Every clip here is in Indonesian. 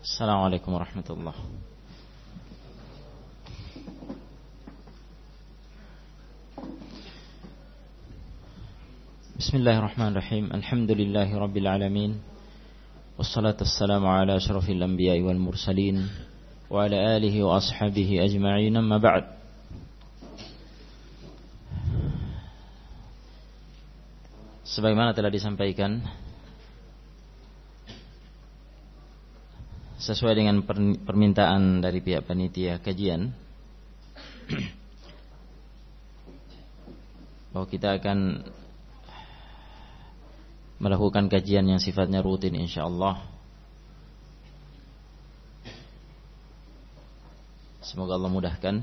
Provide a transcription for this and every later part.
السلام عليكم ورحمة الله. بسم الله الرحمن الرحيم. الحمد لله رب العالمين والصلاة والسلام على أشرف الأنبياء والمرسلين وعلى آله وأصحابه أجمعين. أما بعد Sebagaimana telah disampaikan sesuai dengan permintaan dari pihak panitia kajian. Bahwa kita akan melakukan kajian yang sifatnya rutin insyaallah. Semoga Allah mudahkan.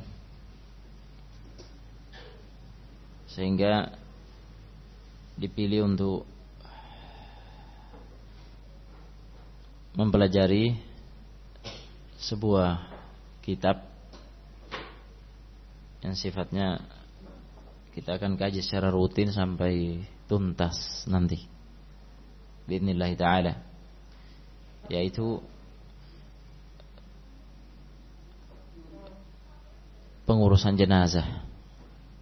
Sehingga dipilih untuk mempelajari sebuah kitab yang sifatnya kita akan kaji secara rutin sampai tuntas nanti. Bismillah taala. Yaitu pengurusan jenazah.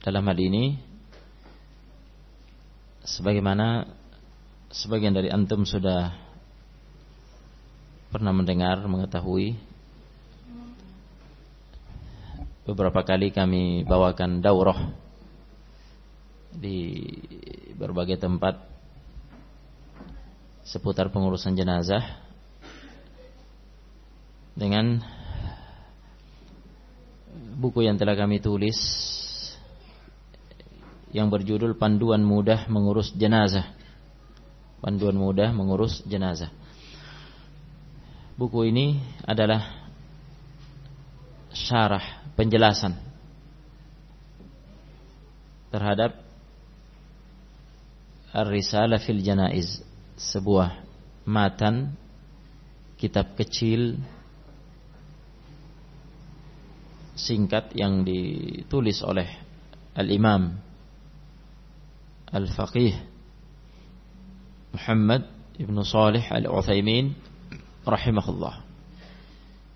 Dalam hal ini sebagaimana sebagian dari antum sudah pernah mendengar mengetahui beberapa kali kami bawakan daurah di berbagai tempat seputar pengurusan jenazah dengan buku yang telah kami tulis yang berjudul Panduan Mudah Mengurus Jenazah. Panduan Mudah Mengurus Jenazah. Buku ini adalah syarah penjelasan terhadap Ar-Risalah fil Janaiz, sebuah matan kitab kecil singkat yang ditulis oleh Al-Imam Al-Faqih Muhammad Ibn Salih Al-Uthaymin rahimahullah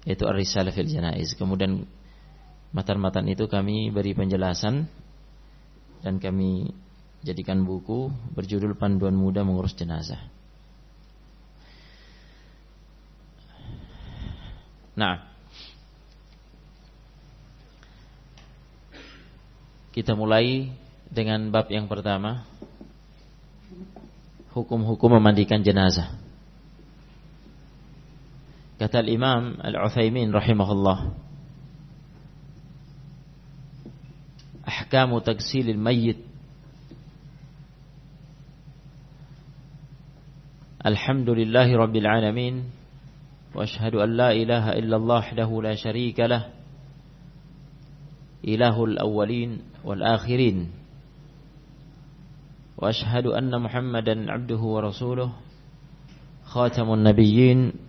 yaitu Ar-Risalah fil Janaiz. Kemudian matan-matan itu kami beri penjelasan dan kami jadikan buku berjudul Panduan Muda Mengurus Jenazah. Nah, kita mulai dengan bab yang pertama, hukum-hukum memandikan jenazah. Kata Imam Al-Utsaimin rahimahullah Ahkamu tagsilil mayyit Alhamdulillahi rabbil alamin wa ashhadu an la ilaha illallah wahdahu la syarika lah ilahul awwalin wal akhirin anna muhammadan abduhu wa rasuluh khatamun nabiyyin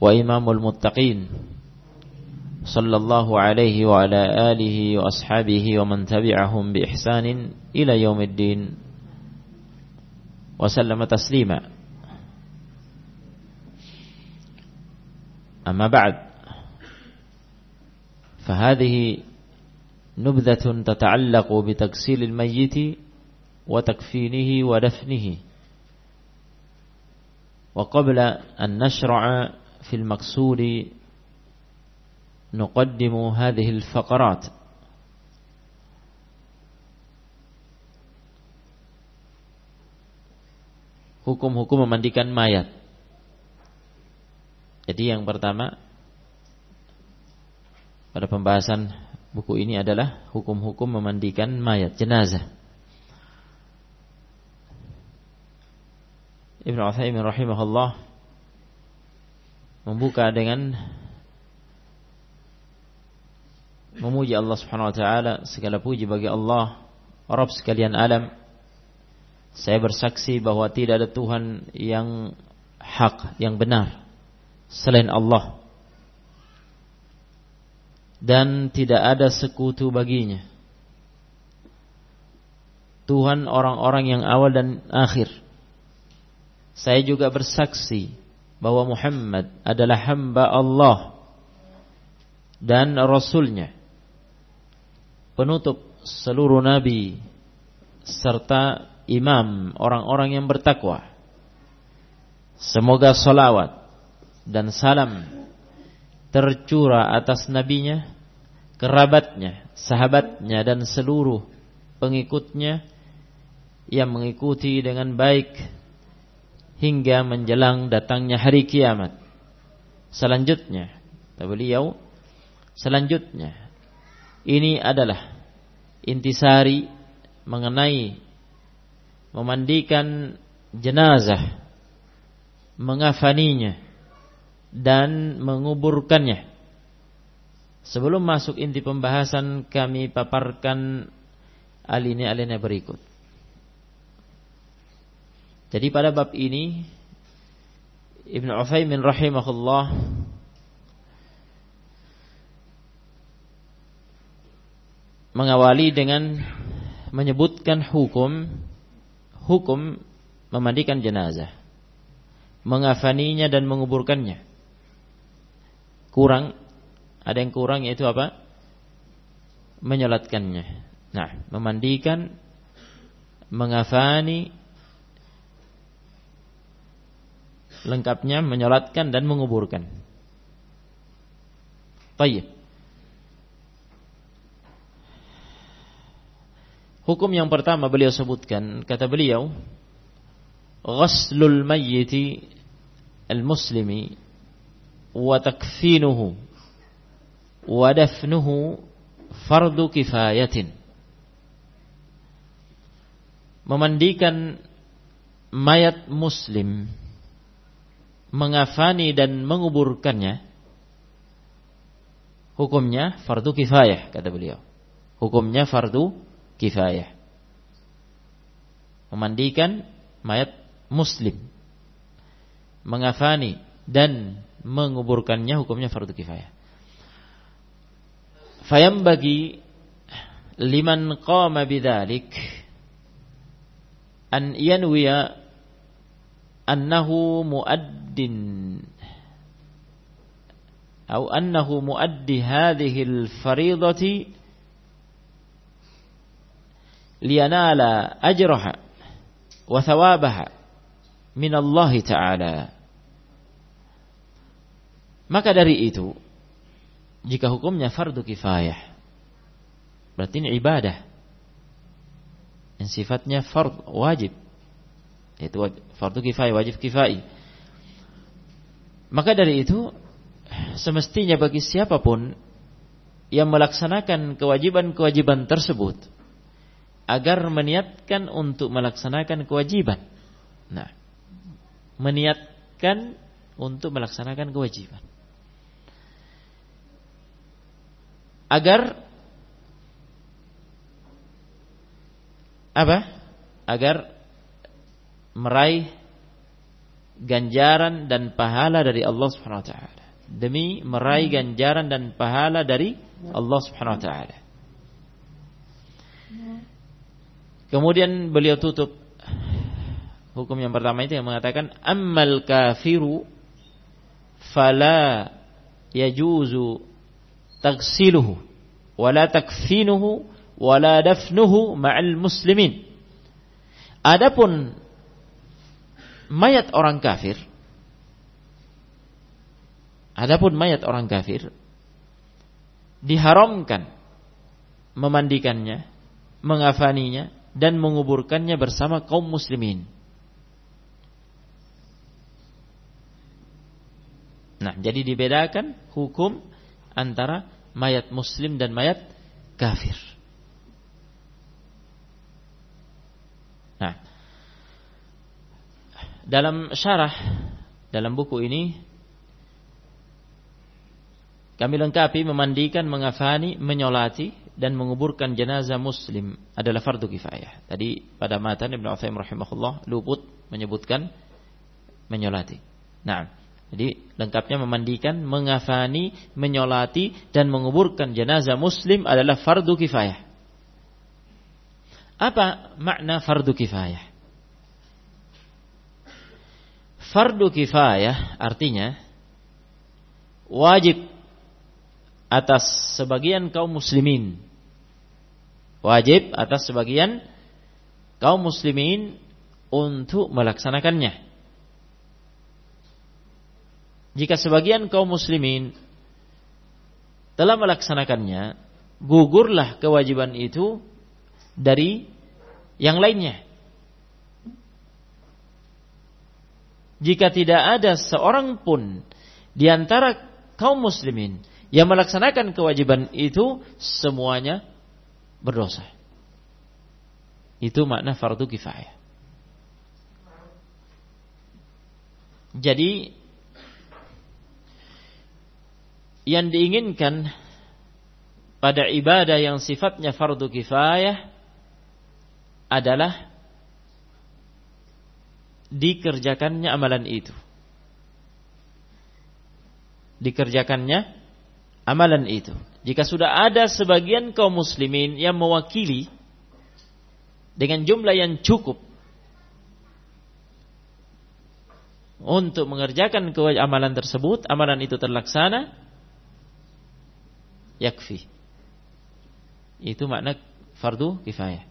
وإمام المتقين صلى الله عليه وعلى آله وأصحابه ومن تبعهم بإحسان إلى يوم الدين وسلم تسليما. أما بعد فهذه نبذة تتعلق بتغسيل الميت وتكفينه ودفنه. وقبل أن نشرع في المقصود نقدم هذه الفقرات hukum-hukum memandikan mayat. Jadi yang pertama pada pembahasan buku ini adalah hukum-hukum memandikan mayat jenazah. Ibnu Utsaimin rahimahullah membuka dengan memuji Allah Subhanahu wa taala segala puji bagi Allah Rabb sekalian alam. Saya bersaksi bahwa tidak ada Tuhan yang hak yang benar selain Allah. Dan tidak ada sekutu baginya. Tuhan orang-orang yang awal dan akhir. Saya juga bersaksi bahwa Muhammad adalah hamba Allah dan Rasulnya. Penutup seluruh nabi serta imam orang-orang yang bertakwa. Semoga salawat dan salam tercurah atas nabinya kerabatnya sahabatnya dan seluruh pengikutnya yang mengikuti dengan baik hingga menjelang datangnya hari kiamat. Selanjutnya, beliau selanjutnya ini adalah intisari mengenai memandikan jenazah, mengafaninya dan menguburkannya. Sebelum masuk inti pembahasan kami paparkan alinea-alinea berikut. Jadi pada bab ini Ibn Uthaymin rahimahullah mengawali dengan menyebutkan hukum hukum memandikan jenazah, mengafaninya dan menguburkannya. Kurang ada yang kurang yaitu apa? Menyolatkannya. Nah, memandikan, mengafani lengkapnya menyolatkan dan menguburkan. Baik. Hukum yang pertama beliau sebutkan, kata beliau, ghaslul mayyiti al-muslimi wa takfinuhu wa dafnuhu fardu kifayatin. Memandikan mayat muslim mengafani dan menguburkannya hukumnya fardu kifayah kata beliau. Hukumnya fardu kifayah. Memandikan mayat muslim. Mengafani dan menguburkannya hukumnya fardu kifayah. Fayam bagi liman qama bidzalik an yanwiya annahu muaddin. Atau annahu muaddi hadhihi al-fariidati liyanala ajraha wa thawabaha min maka dari itu jika hukumnya fardu kifayah berarti ini ibadah. Yang sifatnya fard wajib itu fardu kifayah, wajib kifai. Maka dari itu semestinya bagi siapa pun yang melaksanakan kewajiban-kewajiban tersebut agar meniatkan untuk melaksanakan kewajiban. Nah, meniatkan untuk melaksanakan kewajiban. Agar apa? Agar meraih ganjaran dan pahala dari Allah Subhanahu wa taala. Demi meraih ganjaran dan pahala dari Allah Subhanahu wa taala. Kemudian beliau tutup hukum yang pertama itu yang mengatakan ammal kafiru fala yajuzu tagsiluhu wala takfinuhu wala dafnuhu ma'al muslimin. Adapun mayat orang kafir Adapun mayat orang kafir diharamkan memandikannya, mengafaninya dan menguburkannya bersama kaum muslimin. Nah, jadi dibedakan hukum antara mayat muslim dan mayat kafir. Nah, dalam syarah dalam buku ini kami lengkapi memandikan, mengafani, menyolati dan menguburkan jenazah muslim adalah fardu kifayah. Tadi pada matan Ibnu Utsaimin rahimahullah luput menyebutkan menyolati. Nah, jadi lengkapnya memandikan, mengafani, menyolati dan menguburkan jenazah muslim adalah fardu kifayah. Apa makna fardu kifayah? Fardu kifayah artinya wajib atas sebagian kaum muslimin. Wajib atas sebagian kaum muslimin untuk melaksanakannya. Jika sebagian kaum muslimin telah melaksanakannya, gugurlah kewajiban itu dari yang lainnya. Jika tidak ada seorang pun di antara kaum muslimin yang melaksanakan kewajiban itu, semuanya berdosa. Itu makna fardu kifayah. Jadi yang diinginkan pada ibadah yang sifatnya fardu kifayah adalah dikerjakannya amalan itu. Dikerjakannya amalan itu. Jika sudah ada sebagian kaum muslimin yang mewakili dengan jumlah yang cukup untuk mengerjakan amalan tersebut, amalan itu terlaksana, yakfi. Itu makna fardu kifayah.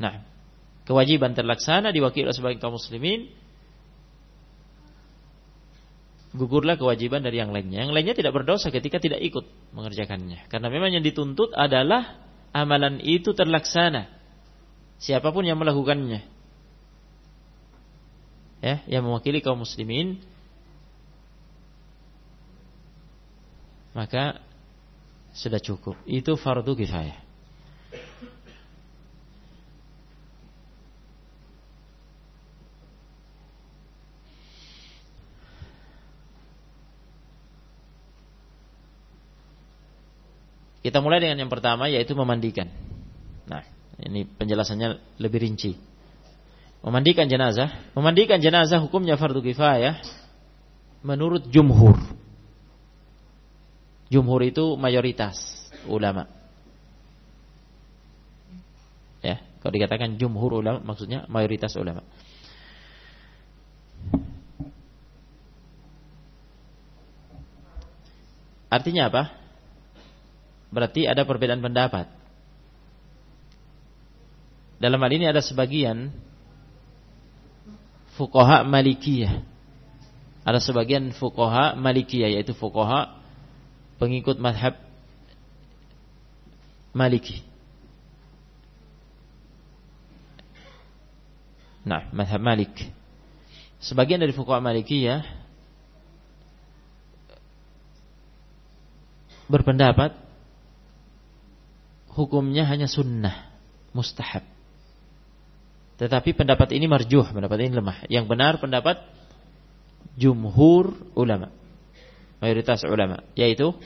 Nah, kewajiban terlaksana diwakili oleh sebagian kaum muslimin, gugurlah kewajiban dari yang lainnya. Yang lainnya tidak berdosa ketika tidak ikut mengerjakannya. Karena memang yang dituntut adalah amalan itu terlaksana. Siapa pun yang melakukannya ya yang mewakili kaum muslimin maka sudah cukup itu fardu kifayah Kita mulai dengan yang pertama yaitu memandikan. Nah, ini penjelasannya lebih rinci memandikan jenazah, memandikan jenazah hukumnya fardu kifayah menurut jumhur. Jumhur itu mayoritas ulama. Ya, kalau dikatakan jumhur ulama maksudnya mayoritas ulama. Artinya apa? Berarti ada perbedaan pendapat. Dalam hal ini ada sebagian fuqaha Malikiyah. Ada sebagian fuqaha Malikiyah yaitu fuqaha pengikut madhab Maliki. Nah, madhab Malik. Sebagian dari fuqaha Malikiyah berpendapat hukumnya hanya sunnah, mustahab. Tetapi pendapat ini marjuh, pendapat ini lemah. Yang benar pendapat jumhur ulama. Mayoritas ulama. Yaitu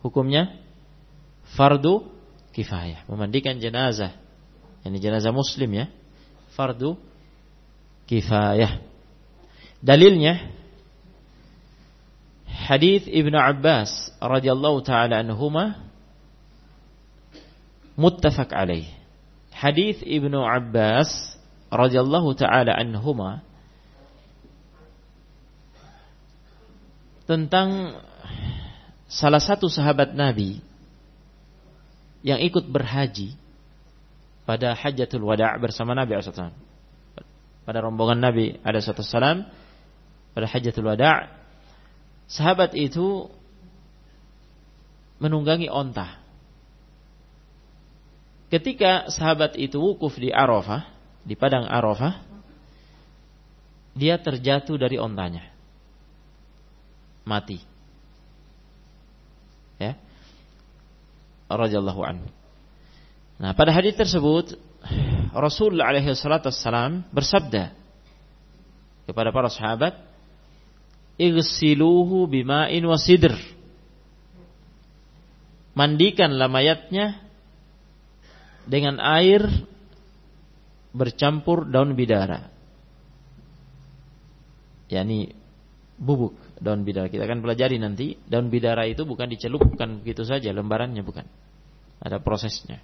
hukumnya fardu kifayah. Memandikan jenazah. Ini jenazah muslim ya. Fardu kifayah. Dalilnya hadis Ibnu Abbas radhiyallahu taala anhuma muttafaq alaih hadis Ibnu Abbas radhiyallahu taala anhuma tentang salah satu sahabat Nabi yang ikut berhaji pada Hajatul Wada' bersama Nabi SAW. Pada rombongan Nabi SAW pada Hajatul Wada' sahabat itu menunggangi onta Ketika sahabat itu wukuf di Arafah, di padang Arafah, dia terjatuh dari ontanya. Mati. Ya. Radhiyallahu anhu. Nah, pada hadis tersebut Rasul alaihi salatu wassalam bersabda kepada para sahabat, "Igsiluhu bima'in wasidr." Mandikanlah mayatnya dengan air bercampur daun bidara. yakni bubuk daun bidara. Kita akan pelajari nanti daun bidara itu bukan dicelup bukan begitu saja lembarannya bukan. Ada prosesnya.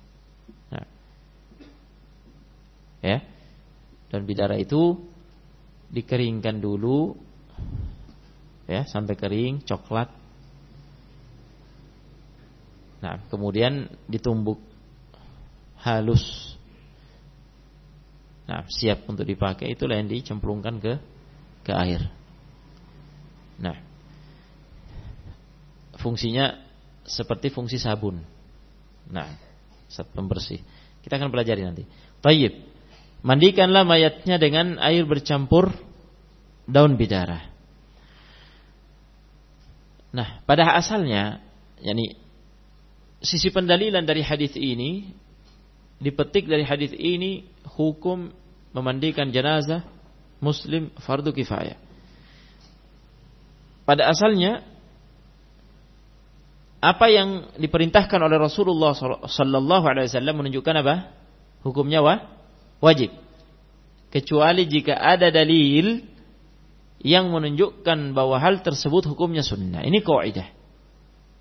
Nah. Ya. Daun bidara itu dikeringkan dulu ya sampai kering, coklat. Nah, kemudian ditumbuk halus. Nah, siap untuk dipakai itulah yang dicemplungkan ke ke air. Nah, fungsinya seperti fungsi sabun. Nah, saat pembersih. Kita akan pelajari nanti. Tayyib. Mandikanlah mayatnya dengan air bercampur daun bidara. Nah, pada asalnya, yakni sisi pendalilan dari hadis ini dipetik dari hadis ini hukum memandikan jenazah muslim fardu kifayah. Pada asalnya apa yang diperintahkan oleh Rasulullah sallallahu alaihi wasallam menunjukkan apa? Hukumnya wa? wajib. Kecuali jika ada dalil yang menunjukkan bahwa hal tersebut hukumnya sunnah. Ini kaidah.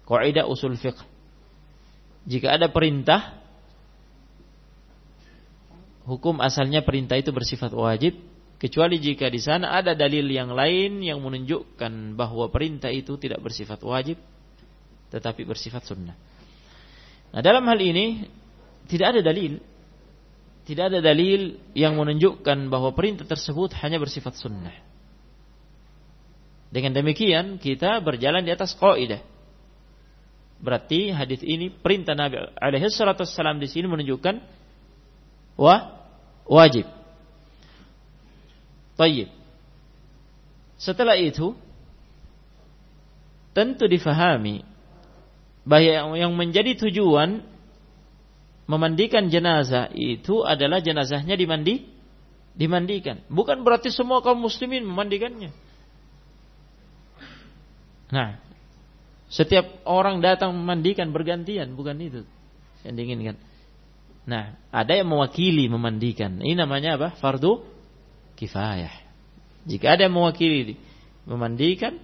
Kaidah usul fiqh. Jika ada perintah hukum asalnya perintah itu bersifat wajib kecuali jika di sana ada dalil yang lain yang menunjukkan bahwa perintah itu tidak bersifat wajib tetapi bersifat sunnah. Nah, dalam hal ini tidak ada dalil tidak ada dalil yang menunjukkan bahwa perintah tersebut hanya bersifat sunnah. Dengan demikian kita berjalan di atas kaidah. Berarti hadis ini perintah Nabi alaihi salatu di sini menunjukkan wa wajib. Tayyib. Setelah itu tentu difahami bahwa yang menjadi tujuan memandikan jenazah itu adalah jenazahnya dimandi dimandikan. Bukan berarti semua kaum muslimin memandikannya. Nah, setiap orang datang memandikan bergantian, bukan itu yang diinginkan. Nah, ada yang mewakili memandikan. Ini namanya apa? Fardu kifayah. Jika ada yang mewakili memandikan,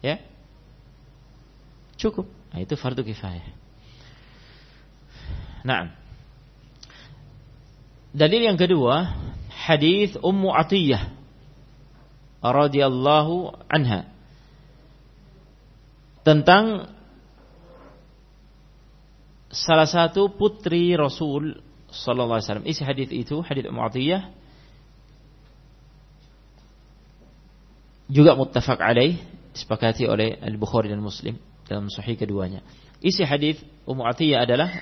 ya, cukup. Nah, itu fardu kifayah. Nah, dalil yang kedua, hadis Ummu Atiyah radhiyallahu anha tentang salah satu putri Rasul sallallahu alaihi wasallam. Isi hadis itu, hadis Ummu Atiyah juga muttafaq alaih disepakati oleh Al-Bukhari dan Muslim dalam sahih keduanya. Isi hadis Ummu Atiyah adalah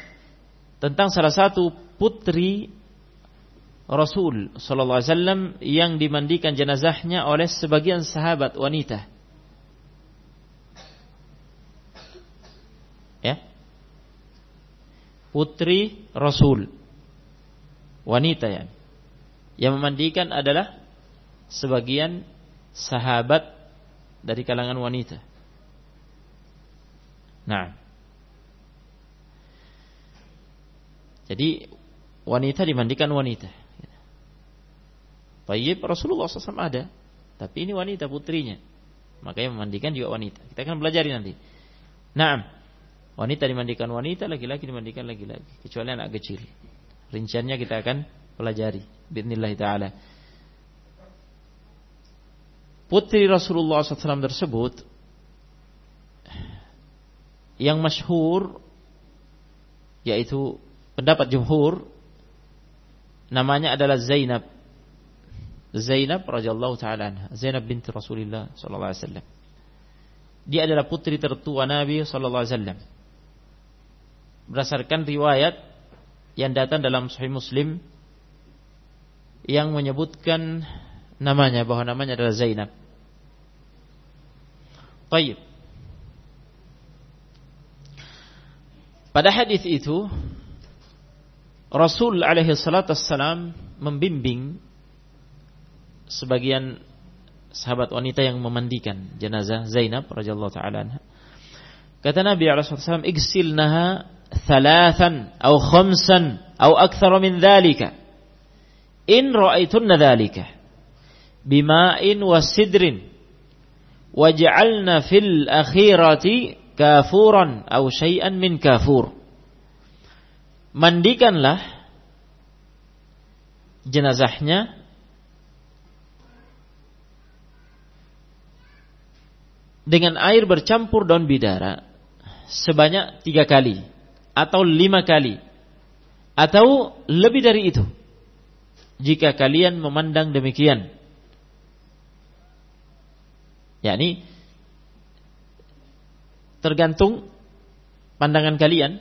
tentang salah satu putri Rasul sallallahu alaihi wasallam yang dimandikan jenazahnya oleh sebagian sahabat wanita. Ya. Putri Rasul wanita ya. Yang memandikan adalah sebagian sahabat dari kalangan wanita. Nah. Jadi wanita dimandikan wanita. Tayyib Rasulullah SAW ada. Tapi ini wanita putrinya. Makanya memandikan juga wanita. Kita akan belajar nanti. Nah, wanita dimandikan wanita, laki-laki dimandikan laki-laki. Kecuali anak kecil. Rinciannya kita akan pelajari. Bismillah ta'ala. Putri Rasulullah SAW tersebut yang masyhur yaitu pendapat jumhur namanya adalah Zainab Zainab radhiyallahu taala Zainab binti Rasulullah sallallahu alaihi wasallam dia adalah putri tertua Nabi sallallahu alaihi wasallam berdasarkan riwayat yang datang dalam Sahih Muslim yang menyebutkan namanya bahwa namanya adalah Zainab. Baik. Pada hadis itu Rasul alaihi salatu wassalam membimbing sebagian sahabat wanita yang memandikan jenazah Zainab radhiyallahu taala. Kata Nabi wassalam, "Igsilnaha thalathan aw khamsan aw akthar min dhalika. In ra'aytunna dhalika bima'in wa sidrin waj'alna fil akhirati kafuran atau syai'an min kafur. Mandikanlah jenazahnya dengan air bercampur daun bidara sebanyak tiga kali atau lima kali atau lebih dari itu. Jika kalian memandang demikian yakni tergantung pandangan kalian.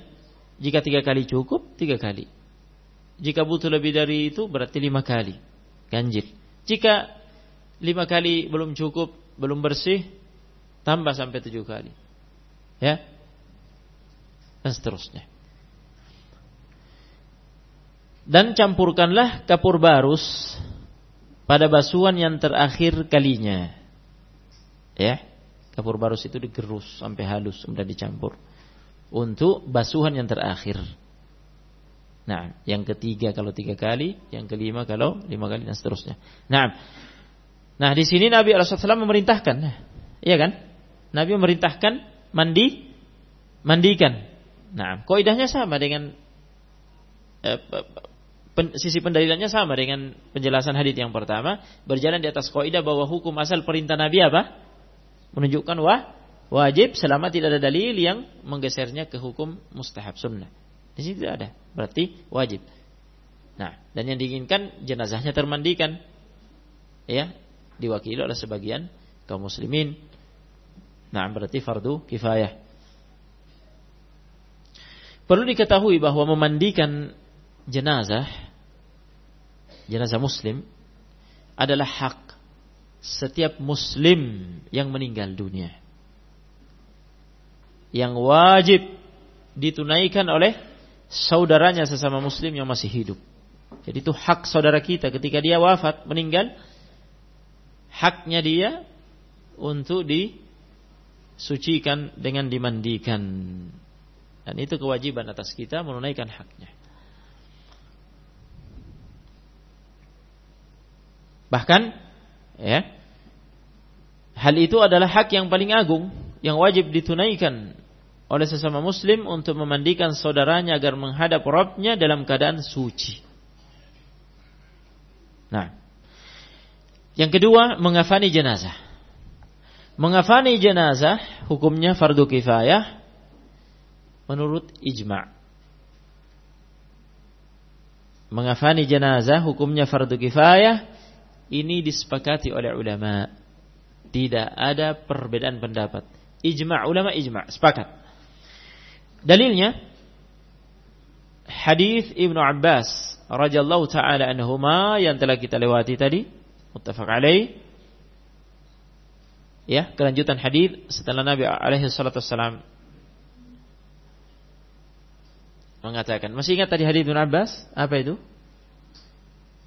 Jika tiga kali cukup tiga kali. Jika butuh lebih dari itu berarti lima kali. Ganjil. Jika lima kali belum cukup belum bersih tambah sampai tujuh kali. Ya. Dan seterusnya. Dan campurkanlah kapur barus pada basuhan yang terakhir kalinya. Ya. Kapur barus itu digerus sampai halus kemudian dicampur untuk basuhan yang terakhir. Nah, yang ketiga kalau tiga kali, yang kelima kalau lima kali dan seterusnya. Nah, nah di sini Nabi Rasulullah memerintahkan, iya kan? Nabi memerintahkan mandi mandikan. Nah, kaidahnya sama dengan eh, pen, sisi pendalilannya sama dengan penjelasan hadis yang pertama, berjalan di atas kaidah bahwa hukum asal perintah Nabi apa? Menunjukkan wah wajib selama tidak ada dalil yang menggesernya ke hukum mustahab sunnah. Di sini tidak ada, berarti wajib. Nah, dan yang diinginkan jenazahnya termandikan. Ya, diwakili oleh sebagian kaum muslimin Nah, berarti fardu kifayah. Perlu diketahui bahwa memandikan jenazah jenazah muslim adalah hak setiap muslim yang meninggal dunia. Yang wajib ditunaikan oleh saudaranya sesama muslim yang masih hidup. Jadi itu hak saudara kita ketika dia wafat, meninggal, haknya dia untuk di sucikan dengan dimandikan. Dan itu kewajiban atas kita menunaikan haknya. Bahkan ya hal itu adalah hak yang paling agung yang wajib ditunaikan oleh sesama muslim untuk memandikan saudaranya agar menghadap Rabbnya dalam keadaan suci. Nah, yang kedua mengafani jenazah. Mengafani jenazah hukumnya fardu kifayah menurut ijma'. Mengafani jenazah hukumnya fardu kifayah ini disepakati oleh ulama. Tidak ada perbedaan pendapat. Ijma' ulama ijma' sepakat. Dalilnya hadis Ibnu Abbas radhiyallahu taala anhuma yang telah kita lewati tadi muttafaq alaih ya kelanjutan hadis setelah Nabi alaihi salatu mengatakan. Masih ingat tadi hadis Ibnu Abbas? Apa itu?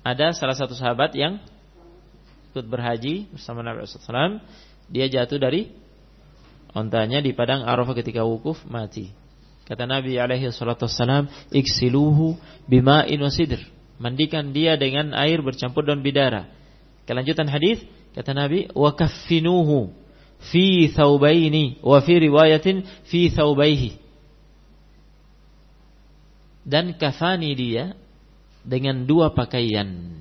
Ada salah satu sahabat yang ikut berhaji bersama Nabi SAW dia jatuh dari ontanya di padang Arafah ketika wukuf mati. Kata Nabi alaihi salatu iksiluhu bima'in wasidr mandikan dia dengan air bercampur daun bidara. Kelanjutan hadis Kata Nabi, wa kaffinuhu fi thawbaini wa fi riwayatin fi thawbaihi. Dan kafani dia dengan dua pakaian.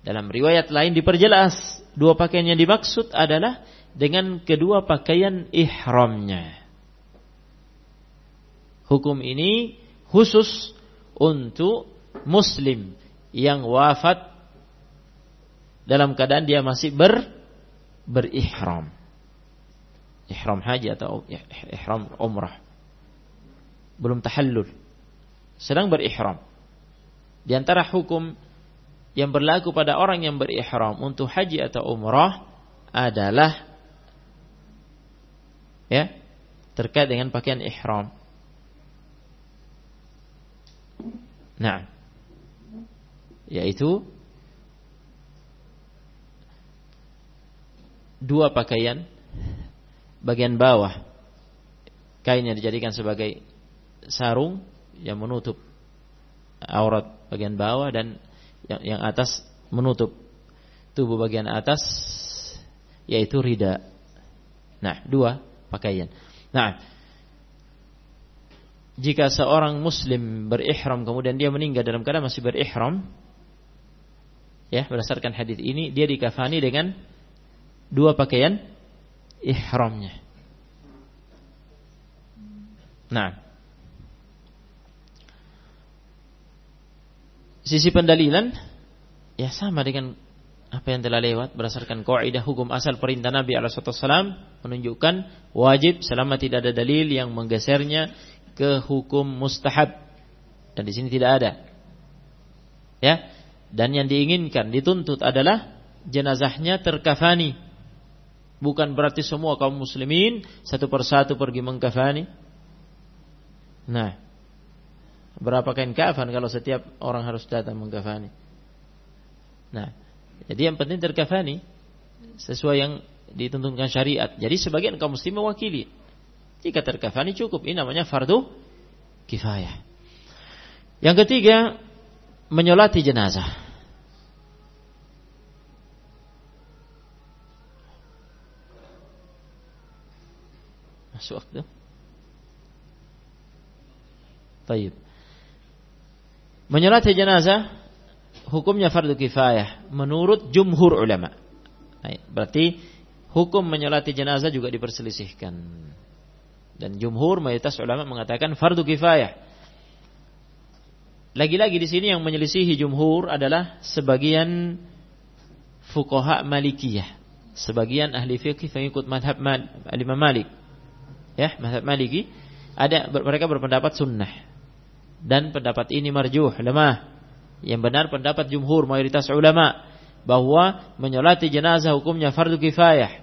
Dalam riwayat lain diperjelas, dua pakaian yang dimaksud adalah dengan kedua pakaian ihramnya. Hukum ini khusus untuk muslim yang wafat dalam keadaan dia masih ber berihram. Ihram haji atau ihram umrah. Belum tahallul. Sedang berihram. Di antara hukum yang berlaku pada orang yang berihram untuk haji atau umrah adalah ya terkait dengan pakaian ihram. Nah, yaitu dua pakaian bagian bawah kain yang dijadikan sebagai sarung yang menutup aurat bagian bawah dan yang, yang atas menutup tubuh bagian atas yaitu rida. Nah, dua pakaian. Nah, jika seorang muslim berihram kemudian dia meninggal dalam keadaan masih berihram, Ya, berdasarkan hadis ini dia dikafani dengan dua pakaian ihramnya. Nah. Sisi pendalilan ya sama dengan apa yang telah lewat berdasarkan kaidah hukum asal perintah Nabi alaihi menunjukkan wajib selama tidak ada dalil yang menggesernya ke hukum mustahab dan di sini tidak ada. Ya. Dan yang diinginkan dituntut adalah jenazahnya terkafani. Bukan berarti semua kaum muslimin satu persatu pergi mengkafani. Nah, berapa kain kafan kalau setiap orang harus datang mengkafani? Nah, jadi yang penting terkafani sesuai yang ditentukan syariat. Jadi sebagian kaum muslim mewakili. Jika terkafani cukup, ini namanya fardu kifayah. Yang ketiga, menyolati jenazah. Masuk waktu. Taib. Menyolati jenazah hukumnya fardu kifayah menurut jumhur ulama. berarti hukum menyolati jenazah juga diperselisihkan. Dan jumhur mayoritas ulama mengatakan fardu kifayah. Lagi-lagi di sini yang menyelisihi jumhur adalah sebagian fuqaha Malikiyah, sebagian ahli fikih pengikut madhab Imam Malik. Ya, madhab Maliki ada mereka berpendapat sunnah. Dan pendapat ini marjuh, lemah. Yang benar pendapat jumhur mayoritas ulama bahwa menyolati jenazah hukumnya fardu kifayah.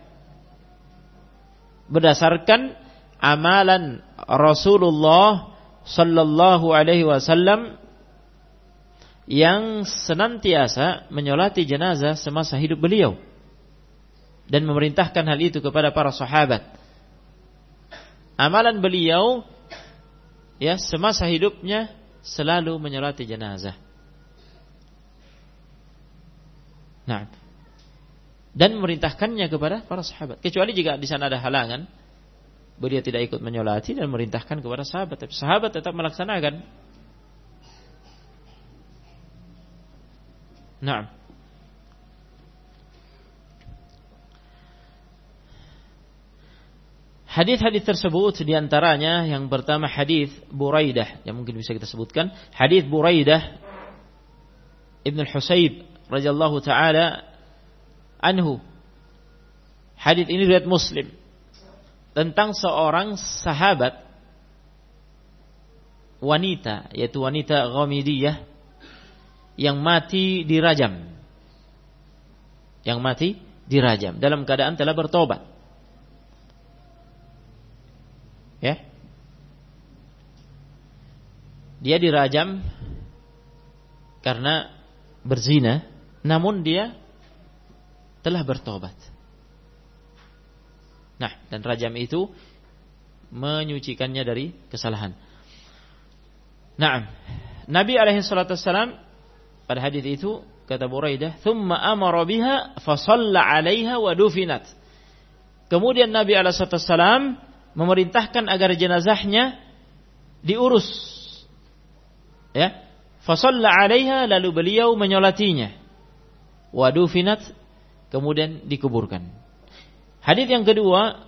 Berdasarkan amalan Rasulullah sallallahu alaihi wasallam yang senantiasa menyolati jenazah semasa hidup beliau dan memerintahkan hal itu kepada para sahabat. Amalan beliau ya semasa hidupnya selalu menyolati jenazah. Nah, dan memerintahkannya kepada para sahabat. Kecuali jika di sana ada halangan, beliau tidak ikut menyolati dan memerintahkan kepada sahabat. Tapi sahabat tetap melaksanakan. Nah, Hadis-hadis tersebut di antaranya yang pertama hadis Buraidah yang mungkin bisa kita sebutkan hadis Buraidah Ibn Husayb radhiyallahu taala anhu. Hadis ini riwayat Muslim tentang seorang sahabat wanita yaitu wanita Ghamidiyah yang mati dirajam. Yang mati dirajam dalam keadaan telah bertobat. Ya. Dia dirajam karena berzina namun dia telah bertobat. Nah, dan rajam itu menyucikannya dari kesalahan. Nah, Nabi alaihi salatu wassalam pada hadis itu kata Buraidah, "Tsumma amara biha fa 'alaiha wa dufinat." Kemudian Nabi alaihi salatu wassalam memerintahkan agar jenazahnya diurus. Ya. Fa shalla 'alaiha lalu beliau menyolatinya wadufinat kemudian dikuburkan. Hadis yang kedua,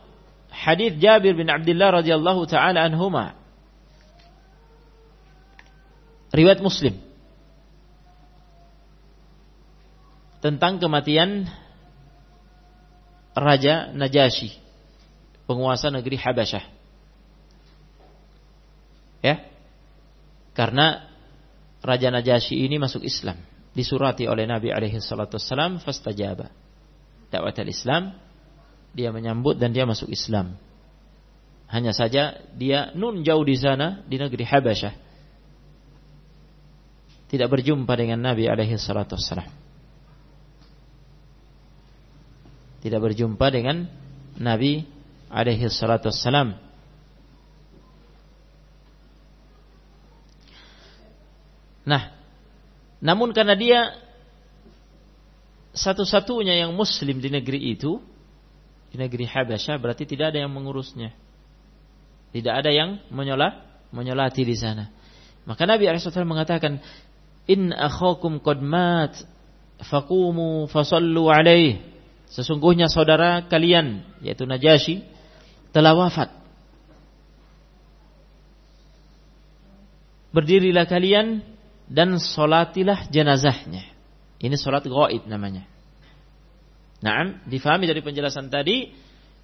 hadis Jabir bin Abdullah radhiyallahu taala anhuma. Riwayat Muslim. Tentang kematian Raja Najasyi, penguasa negeri Habasyah. Ya. Karena Raja Najasyi ini masuk Islam disurati oleh Nabi alaihi salatu wassalam fastajaba. Dakwah Islam dia menyambut dan dia masuk Islam. Hanya saja dia nun jauh di sana di negeri Habasyah. Tidak berjumpa dengan Nabi alaihi salatu wassalam. Tidak berjumpa dengan Nabi alaihi salatu wassalam. Nah, namun karena dia satu-satunya yang muslim di negeri itu, di negeri Habasyah berarti tidak ada yang mengurusnya. Tidak ada yang menyolat, menyolati di sana. Maka Nabi SAW mengatakan, In akhakum qad mat faqumu fasallu alaih sesungguhnya saudara kalian yaitu Najasyi telah wafat berdirilah kalian dan solatilah jenazahnya. Ini solat gaib namanya. Nah, difahami dari penjelasan tadi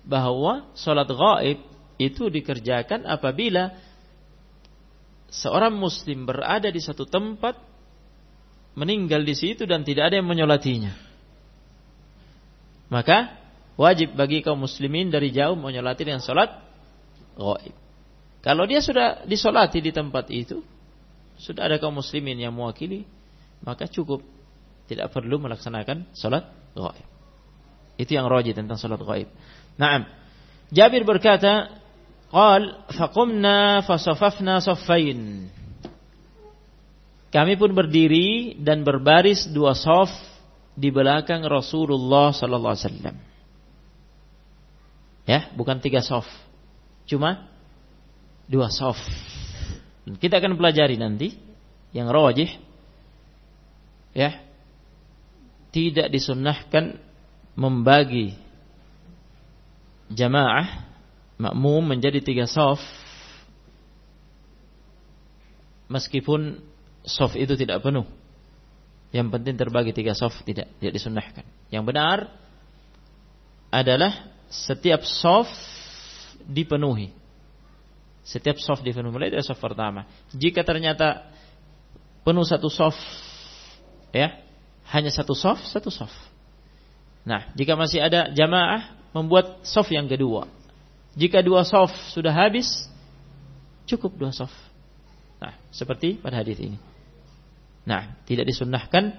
bahwa solat gaib itu dikerjakan apabila seorang muslim berada di satu tempat meninggal di situ dan tidak ada yang menyolatinya. Maka wajib bagi kaum muslimin dari jauh menyolati dengan solat gaib. Kalau dia sudah disolati di tempat itu, sudah ada kaum muslimin yang mewakili, maka cukup. Tidak perlu melaksanakan salat gaib. Itu yang roji tentang salat gaib. Naam. Jabir berkata, "Qal faqumna fasafafna saffain." Kami pun berdiri dan berbaris dua saf di belakang Rasulullah sallallahu alaihi wasallam. Ya, bukan tiga saf. Cuma dua saf. Kita akan pelajari nanti yang rajih ya tidak disunnahkan membagi jamaah makmum menjadi tiga sof meskipun sof itu tidak penuh yang penting terbagi tiga sof tidak tidak disunnahkan yang benar adalah setiap sof dipenuhi setiap soft penuh mulai dari soft pertama. Jika ternyata penuh satu soft, ya hanya satu soft, satu soft. Nah, jika masih ada jamaah membuat soft yang kedua. Jika dua soft sudah habis, cukup dua soft. Nah, seperti pada hadis ini. Nah, tidak disunnahkan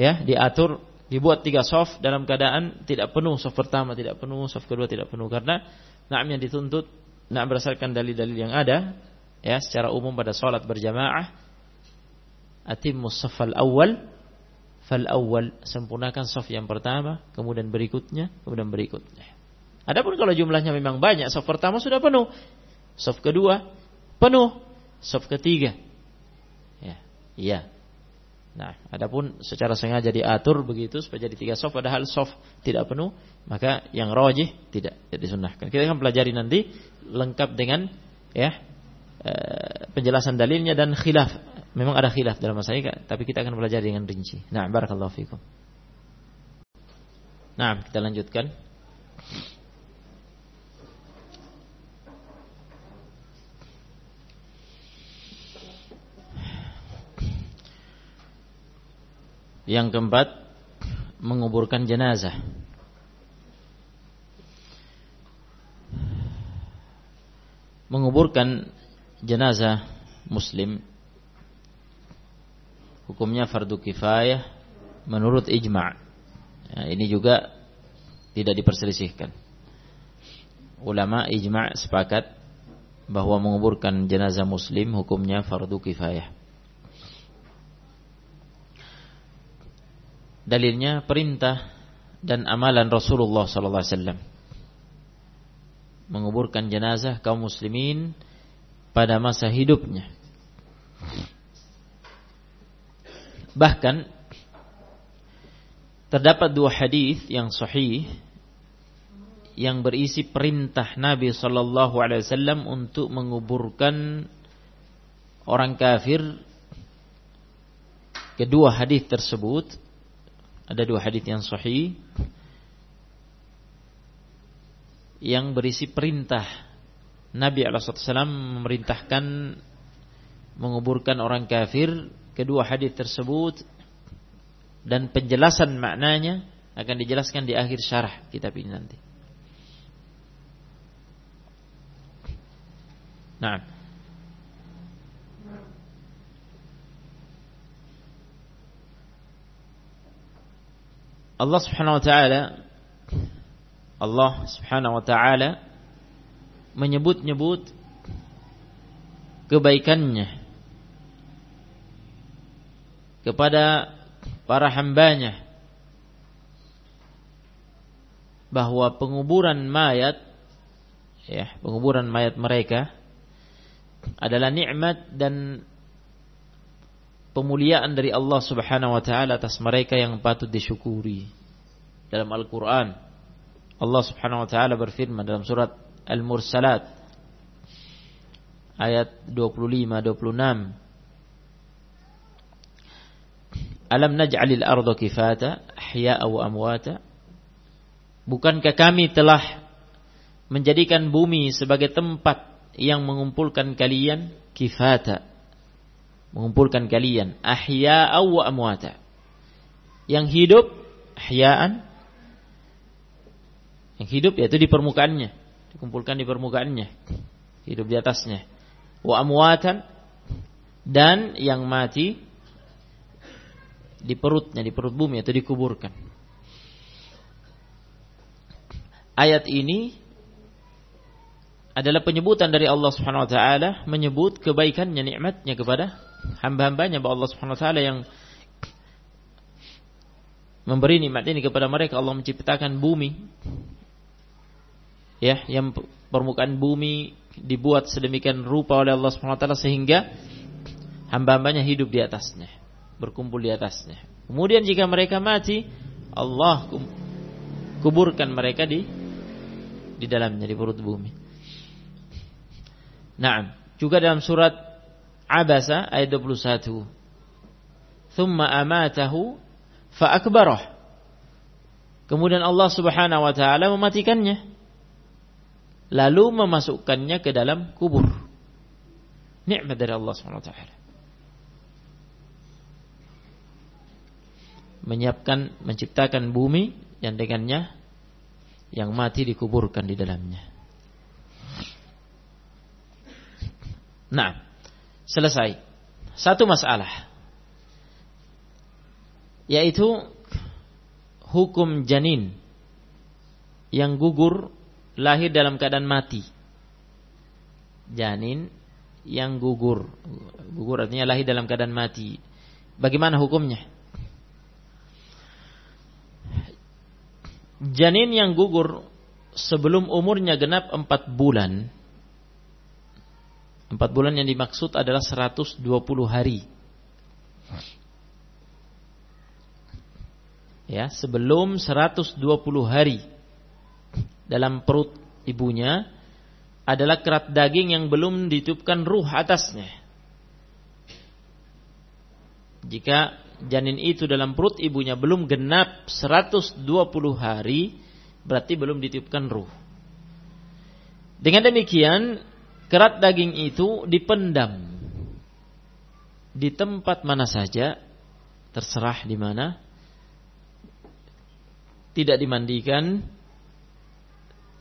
ya diatur dibuat tiga soft dalam keadaan tidak penuh soft pertama tidak penuh soft kedua tidak penuh. Karena nah yang dituntut Nah berdasarkan dalil-dalil yang ada ya secara umum pada salat berjamaah. Atimmu safal awal fal awal sempurnakan saf yang pertama kemudian berikutnya kemudian berikutnya. Adapun kalau jumlahnya memang banyak saf pertama sudah penuh. Saf kedua penuh. Saf ketiga. Ya iya Nah, adapun secara sengaja diatur begitu supaya jadi tiga soft padahal soft tidak penuh, maka yang rojih tidak jadi disunahkan. Kita akan pelajari nanti lengkap dengan ya e, penjelasan dalilnya dan khilaf. Memang ada khilaf dalam masalah tapi kita akan pelajari dengan rinci. Nah, barakallahu fikum. Nah, kita lanjutkan. Yang keempat, menguburkan jenazah. Menguburkan jenazah muslim hukumnya fardu kifayah menurut ijma'. Ya, ini juga tidak diperselisihkan. Ulama ijma' sepakat bahwa menguburkan jenazah muslim hukumnya fardu kifayah. Dalilnya perintah dan amalan Rasulullah sallallahu alaihi wasallam menguburkan jenazah kaum muslimin pada masa hidupnya. Bahkan terdapat dua hadis yang sahih yang berisi perintah Nabi sallallahu alaihi wasallam untuk menguburkan orang kafir. Kedua hadis tersebut ada dua hadis yang sahih yang berisi perintah Nabi SAW memerintahkan menguburkan orang kafir. Kedua hadis tersebut dan penjelasan maknanya akan dijelaskan di akhir syarah kitab ini nanti. Nah, Allah Subhanahu wa taala Allah Subhanahu wa taala menyebut-nyebut kebaikannya kepada para hambanya bahwa penguburan mayat ya penguburan mayat mereka adalah nikmat dan pemuliaan dari Allah Subhanahu wa taala atas mereka yang patut disyukuri. Dalam Al-Qur'an Allah Subhanahu wa taala berfirman dalam surat Al-Mursalat ayat 25 26 Alam naj'alil arda kifata ahya'a wa amwata? Bukankah kami telah menjadikan bumi sebagai tempat yang mengumpulkan kalian kifata mengumpulkan kalian ahya'a wa amwata. Yang hidup ahya'an. Yang hidup yaitu di permukaannya dikumpulkan di permukaannya hidup di atasnya. Wa amwatan dan yang mati di perutnya di perut bumi atau dikuburkan. Ayat ini adalah penyebutan dari Allah Subhanahu wa taala menyebut kebaikannya nikmatnya kepada hamba-hambanya bahwa Allah Subhanahu wa taala yang memberi nikmat ini kepada mereka Allah menciptakan bumi ya yang permukaan bumi dibuat sedemikian rupa oleh Allah Subhanahu wa taala sehingga hamba-hambanya hidup di atasnya, berkumpul di atasnya. Kemudian jika mereka mati, Allah kuburkan mereka di di dalamnya di perut bumi. Nah, juga dalam surat Abasa ayat 21. Thumma amatahu fa akbarah. Kemudian Allah Subhanahu wa taala mematikannya lalu memasukkannya ke dalam kubur. Nikmat dari Allah SWT. Menyiapkan, menciptakan bumi yang dengannya yang mati dikuburkan di dalamnya. Nah, selesai. Satu masalah. Yaitu hukum janin yang gugur lahir dalam keadaan mati. Janin yang gugur. Gugur artinya lahir dalam keadaan mati. Bagaimana hukumnya? Janin yang gugur sebelum umurnya genap 4 bulan. 4 bulan yang dimaksud adalah 120 hari. Ya, sebelum 120 hari dalam perut ibunya adalah kerat daging yang belum ditiupkan ruh atasnya. Jika janin itu dalam perut ibunya belum genap 120 hari, berarti belum ditiupkan ruh. Dengan demikian, kerat daging itu dipendam di tempat mana saja, terserah di mana, tidak dimandikan,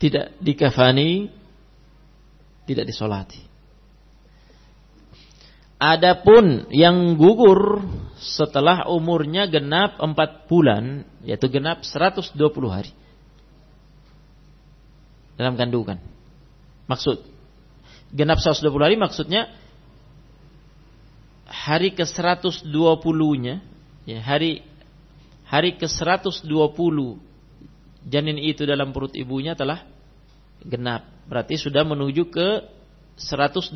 tidak dikafani, tidak disolati. Adapun yang gugur setelah umurnya genap 4 bulan, yaitu genap 120 hari. Dalam kandungan. Maksud genap 120 hari maksudnya hari ke-120-nya, ya, hari hari ke-120 janin itu dalam perut ibunya telah genap. Berarti sudah menuju ke 121.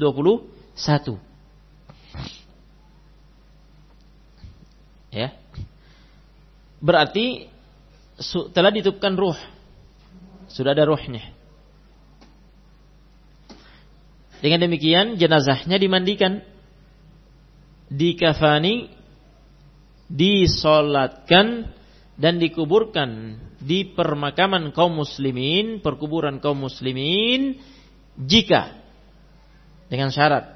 Ya. Berarti telah ditutupkan ruh. Sudah ada ruhnya. Dengan demikian jenazahnya dimandikan, dikafani, disolatkan dan dikuburkan di permakaman kaum muslimin, perkuburan kaum muslimin jika dengan syarat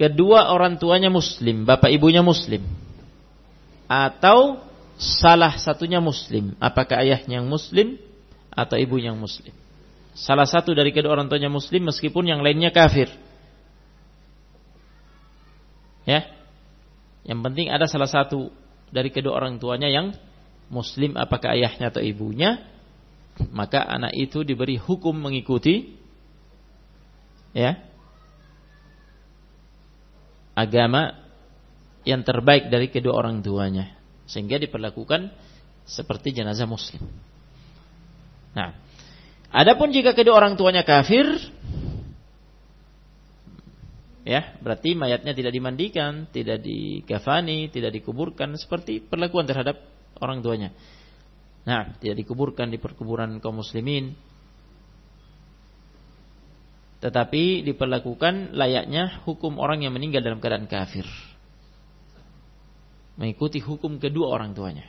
kedua orang tuanya muslim, bapak ibunya muslim atau salah satunya muslim, apakah ayahnya yang muslim atau ibunya yang muslim. Salah satu dari kedua orang tuanya muslim meskipun yang lainnya kafir. Ya. Yang penting ada salah satu dari kedua orang tuanya yang muslim apakah ayahnya atau ibunya maka anak itu diberi hukum mengikuti ya agama yang terbaik dari kedua orang tuanya sehingga diperlakukan seperti jenazah muslim. Nah, adapun jika kedua orang tuanya kafir Ya, berarti mayatnya tidak dimandikan, tidak dikafani, tidak dikuburkan seperti perlakuan terhadap orang tuanya. Nah, tidak dikuburkan di perkuburan kaum muslimin. Tetapi diperlakukan layaknya hukum orang yang meninggal dalam keadaan kafir. Mengikuti hukum kedua orang tuanya.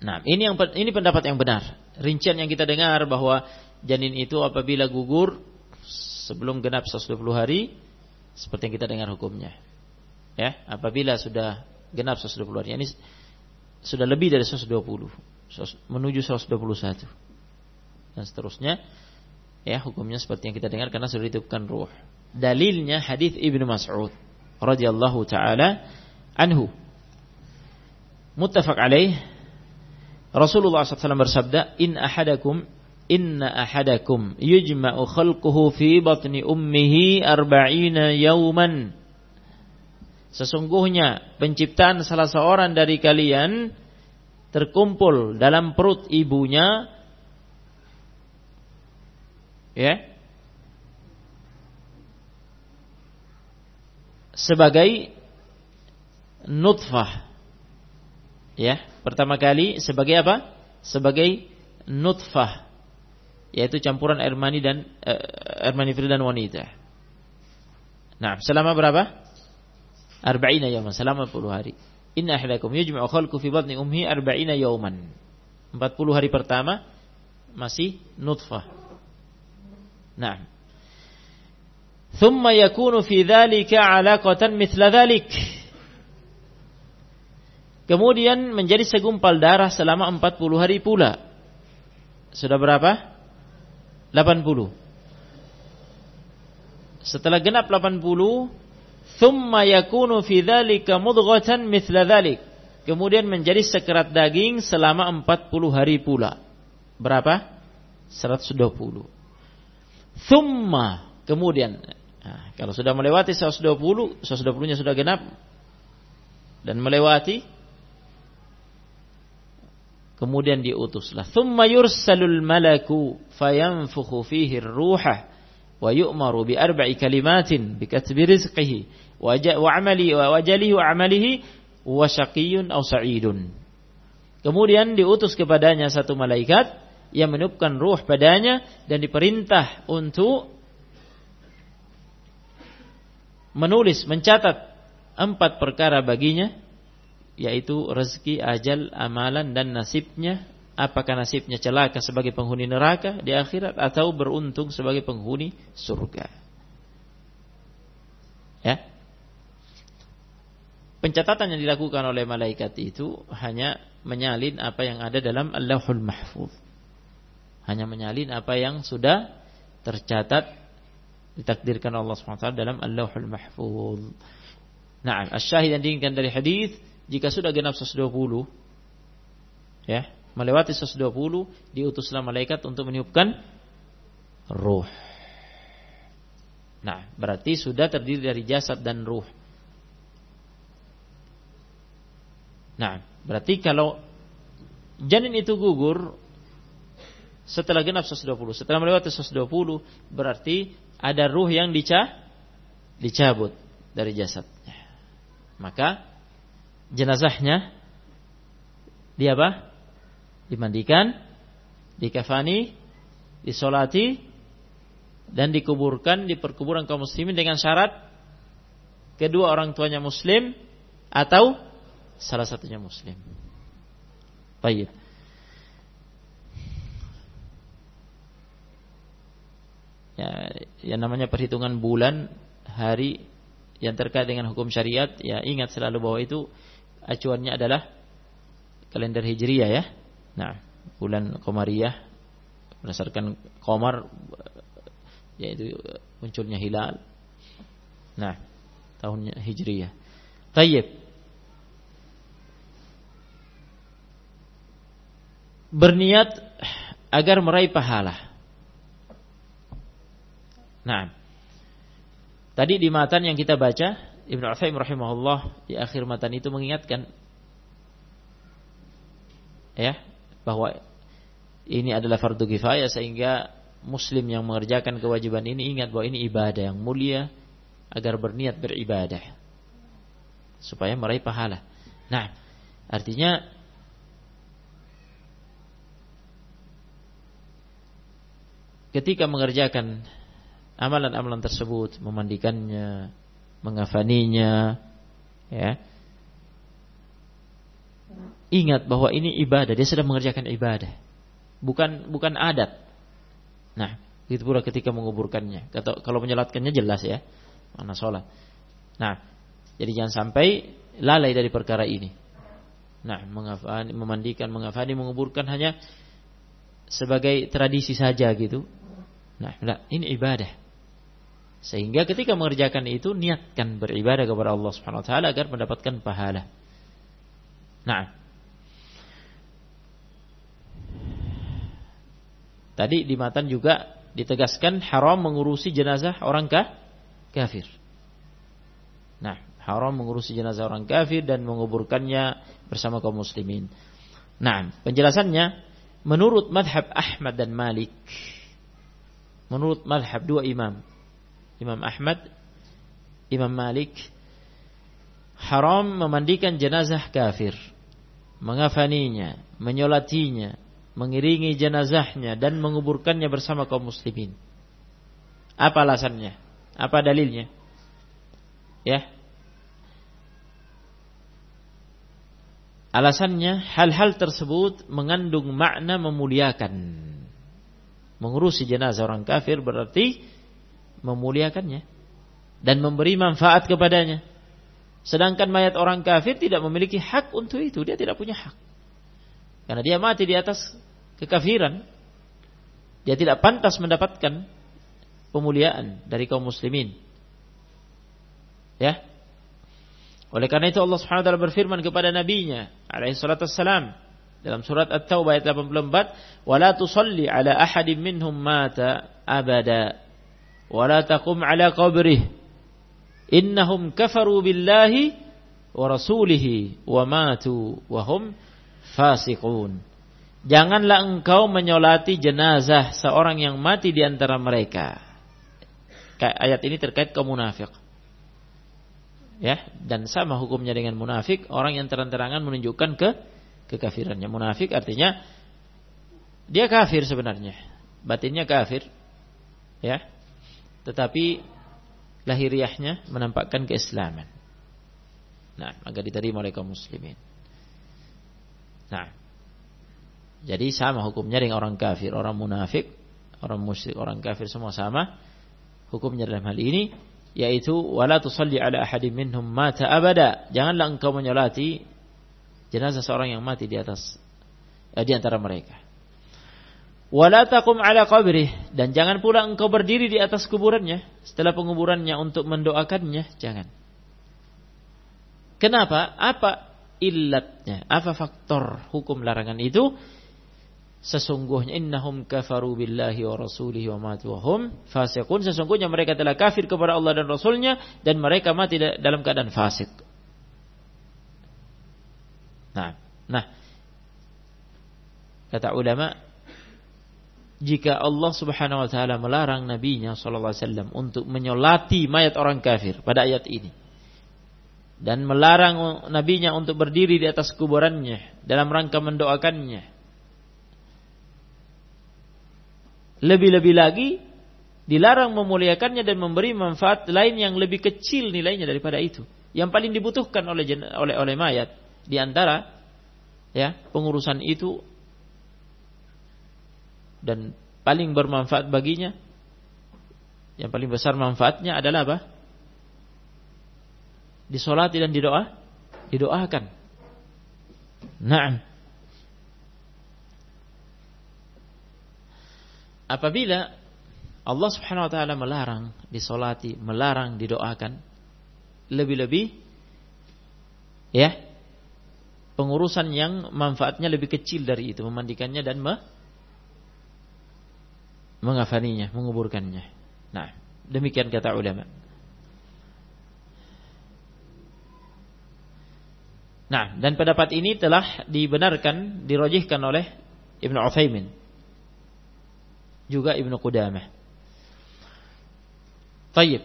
Nah, ini yang ini pendapat yang benar. Rincian yang kita dengar bahwa janin itu apabila gugur sebelum genap 120 hari seperti yang kita dengar hukumnya. Ya, apabila sudah genap 120 hari. Ini sudah lebih dari 120 menuju 121 dan seterusnya ya hukumnya seperti yang kita dengar karena sudah ditutupkan ruh dalilnya hadis Ibnu Mas'ud radhiyallahu taala anhu muttafaq alaih Rasulullah SAW bersabda in ahadakum inna ahadakum yujma'u khalquhu fi batni ummihi arba'ina yawman. Sesungguhnya penciptaan salah seorang dari kalian terkumpul dalam perut ibunya ya sebagai nutfah ya pertama kali sebagai apa sebagai nutfah yaitu campuran air mani dan uh, air mani dan wanita. Nah, selama berapa? Arba'ina yawman, selama 40 hari. Inna ahadakum yujma'u khalqu fi batni umhi arba'ina yawman. 40 hari pertama masih nutfah. Nah. Thumma yakunu fi dhalika 'alaqatan mithla dhalik. Kemudian menjadi segumpal darah selama 40 hari pula. Sudah berapa? 80. Setelah genap 80, thumma yakunu fi dzalika mudghatan mithla. Kemudian menjadi sekerat daging selama 40 hari pula. Berapa? 120. Thumma kemudian nah, kalau sudah melewati 120, 120-nya sudah genap dan melewati Kemudian diutuslah. Thumma yursalul malaku fayanfukhu fihi ruha wa yu'maru bi arba'i kalimatin bi katbi rizqihi wa amali wa wajalihi wa amalihi wa syaqiyyun aw sa'idun. Kemudian diutus kepadanya satu malaikat yang meniupkan ruh padanya dan diperintah untuk menulis, mencatat empat perkara baginya yaitu rezeki, ajal, amalan dan nasibnya. Apakah nasibnya celaka sebagai penghuni neraka di akhirat atau beruntung sebagai penghuni surga. Ya. Pencatatan yang dilakukan oleh malaikat itu hanya menyalin apa yang ada dalam Allahul Mahfuz. Hanya menyalin apa yang sudah tercatat ditakdirkan Allah SWT dalam Allahul Mahfuz. Nah, asyahid yang diinginkan dari hadis jika sudah genap 120 ya, melewati 120 diutuslah malaikat untuk meniupkan ruh. Nah, berarti sudah terdiri dari jasad dan ruh. Nah, berarti kalau janin itu gugur setelah genap 120, setelah melewati 120 berarti ada ruh yang dicah dicabut dari jasadnya. Maka jenazahnya di apa? Dimandikan, dikafani, disolati, dan dikuburkan di perkuburan kaum muslimin dengan syarat kedua orang tuanya muslim atau salah satunya muslim. Baik. Ya, yang namanya perhitungan bulan, hari yang terkait dengan hukum syariat, ya ingat selalu bahwa itu acuannya adalah kalender Hijriyah ya. Nah, bulan Qamariyah berdasarkan Qamar yaitu munculnya hilal. Nah, tahunnya Hijriyah. Tayyib. Berniat agar meraih pahala. Nah, tadi di matan yang kita baca Ibnu Utsaimin rahimahullah di akhir matan itu mengingatkan ya bahwa ini adalah fardu kifayah sehingga muslim yang mengerjakan kewajiban ini ingat bahwa ini ibadah yang mulia agar berniat beribadah supaya meraih pahala. Nah, artinya ketika mengerjakan amalan-amalan tersebut, memandikannya, mengafaninya, ya. Ingat bahwa ini ibadah, dia sedang mengerjakan ibadah. Bukan bukan adat. Nah, itu pula ketika menguburkannya. Kalau menyelatkannya jelas ya, mana sholat. Nah, jadi jangan sampai lalai dari perkara ini. Nah, mengafani, memandikan, mengafani, menguburkan hanya sebagai tradisi saja gitu. Nah, ini ibadah. Sehingga ketika mengerjakan itu niatkan beribadah kepada Allah Subhanahu wa taala agar mendapatkan pahala. Nah. Tadi di matan juga ditegaskan haram mengurusi jenazah orang kafir. Nah, haram mengurusi jenazah orang kafir dan menguburkannya bersama kaum muslimin. Nah, penjelasannya menurut madhab Ahmad dan Malik. Menurut madhab dua imam Imam Ahmad, Imam Malik haram memandikan jenazah kafir, mengafaninya, menyolatinya, mengiringi jenazahnya dan menguburkannya bersama kaum muslimin. Apa alasannya? Apa dalilnya? Ya. Alasannya hal-hal tersebut mengandung makna memuliakan. Mengurusi jenazah orang kafir berarti memuliakannya dan memberi manfaat kepadanya. Sedangkan mayat orang kafir tidak memiliki hak untuk itu, dia tidak punya hak. Karena dia mati di atas kekafiran. Dia tidak pantas mendapatkan pemuliaan dari kaum muslimin. Ya. Oleh karena itu Allah Subhanahu wa taala berfirman kepada nabinya alaihi salatu wassalam dalam surat At-Taubah ayat 84, "Wa la tusalli ala ahadin minhum mata abada." wala taqum ala qabrih innahum kafaru billahi wa rasulihi wa matu wa hum fasiqun janganlah engkau menyolati jenazah seorang yang mati di antara mereka. Ayat ini terkait kaum munafik ya dan sama hukumnya dengan munafik orang yang terang-terangan menunjukkan ke kekafirannya. Munafik artinya dia kafir sebenarnya. Batinnya kafir. Ya tetapi lahiriahnya menampakkan keislaman. Nah, maka diterima oleh kaum muslimin. Nah, jadi sama hukumnya dengan orang kafir, orang munafik, orang musyrik, orang kafir semua sama hukumnya dalam hal ini yaitu wala tusalli ala ahadin minhum mata abada. Janganlah engkau menyolati jenazah seorang yang mati di atas eh, di antara mereka. Wala taqum ala qabrih dan jangan pula engkau berdiri di atas kuburannya setelah penguburannya untuk mendoakannya, jangan. Kenapa? Apa illatnya? Apa faktor hukum larangan itu? Sesungguhnya innahum kafaru billahi wa rasulihi wa matu wa hum fasiqun. Sesungguhnya mereka telah kafir kepada Allah dan Rasulnya dan mereka mati dalam keadaan fasik. Nah, nah kata ulama jika Allah Subhanahu wa taala melarang nabinya sallallahu alaihi wasallam untuk menyolati mayat orang kafir pada ayat ini dan melarang nabinya untuk berdiri di atas kuburannya dalam rangka mendoakannya lebih-lebih lagi dilarang memuliakannya dan memberi manfaat lain yang lebih kecil nilainya daripada itu. Yang paling dibutuhkan oleh oleh oleh mayat di antara ya pengurusan itu dan paling bermanfaat baginya yang paling besar manfaatnya adalah apa? Disolati dan didoa, didoakan. Naam. Apabila Allah Subhanahu wa taala melarang disolati, melarang didoakan, lebih-lebih ya pengurusan yang manfaatnya lebih kecil dari itu, memandikannya dan mengafaninya, menguburkannya. Nah, demikian kata ulama. Nah, dan pendapat ini telah dibenarkan, dirojihkan oleh Ibn Uthaymin. juga Ibnu Qudamah. Tayyib.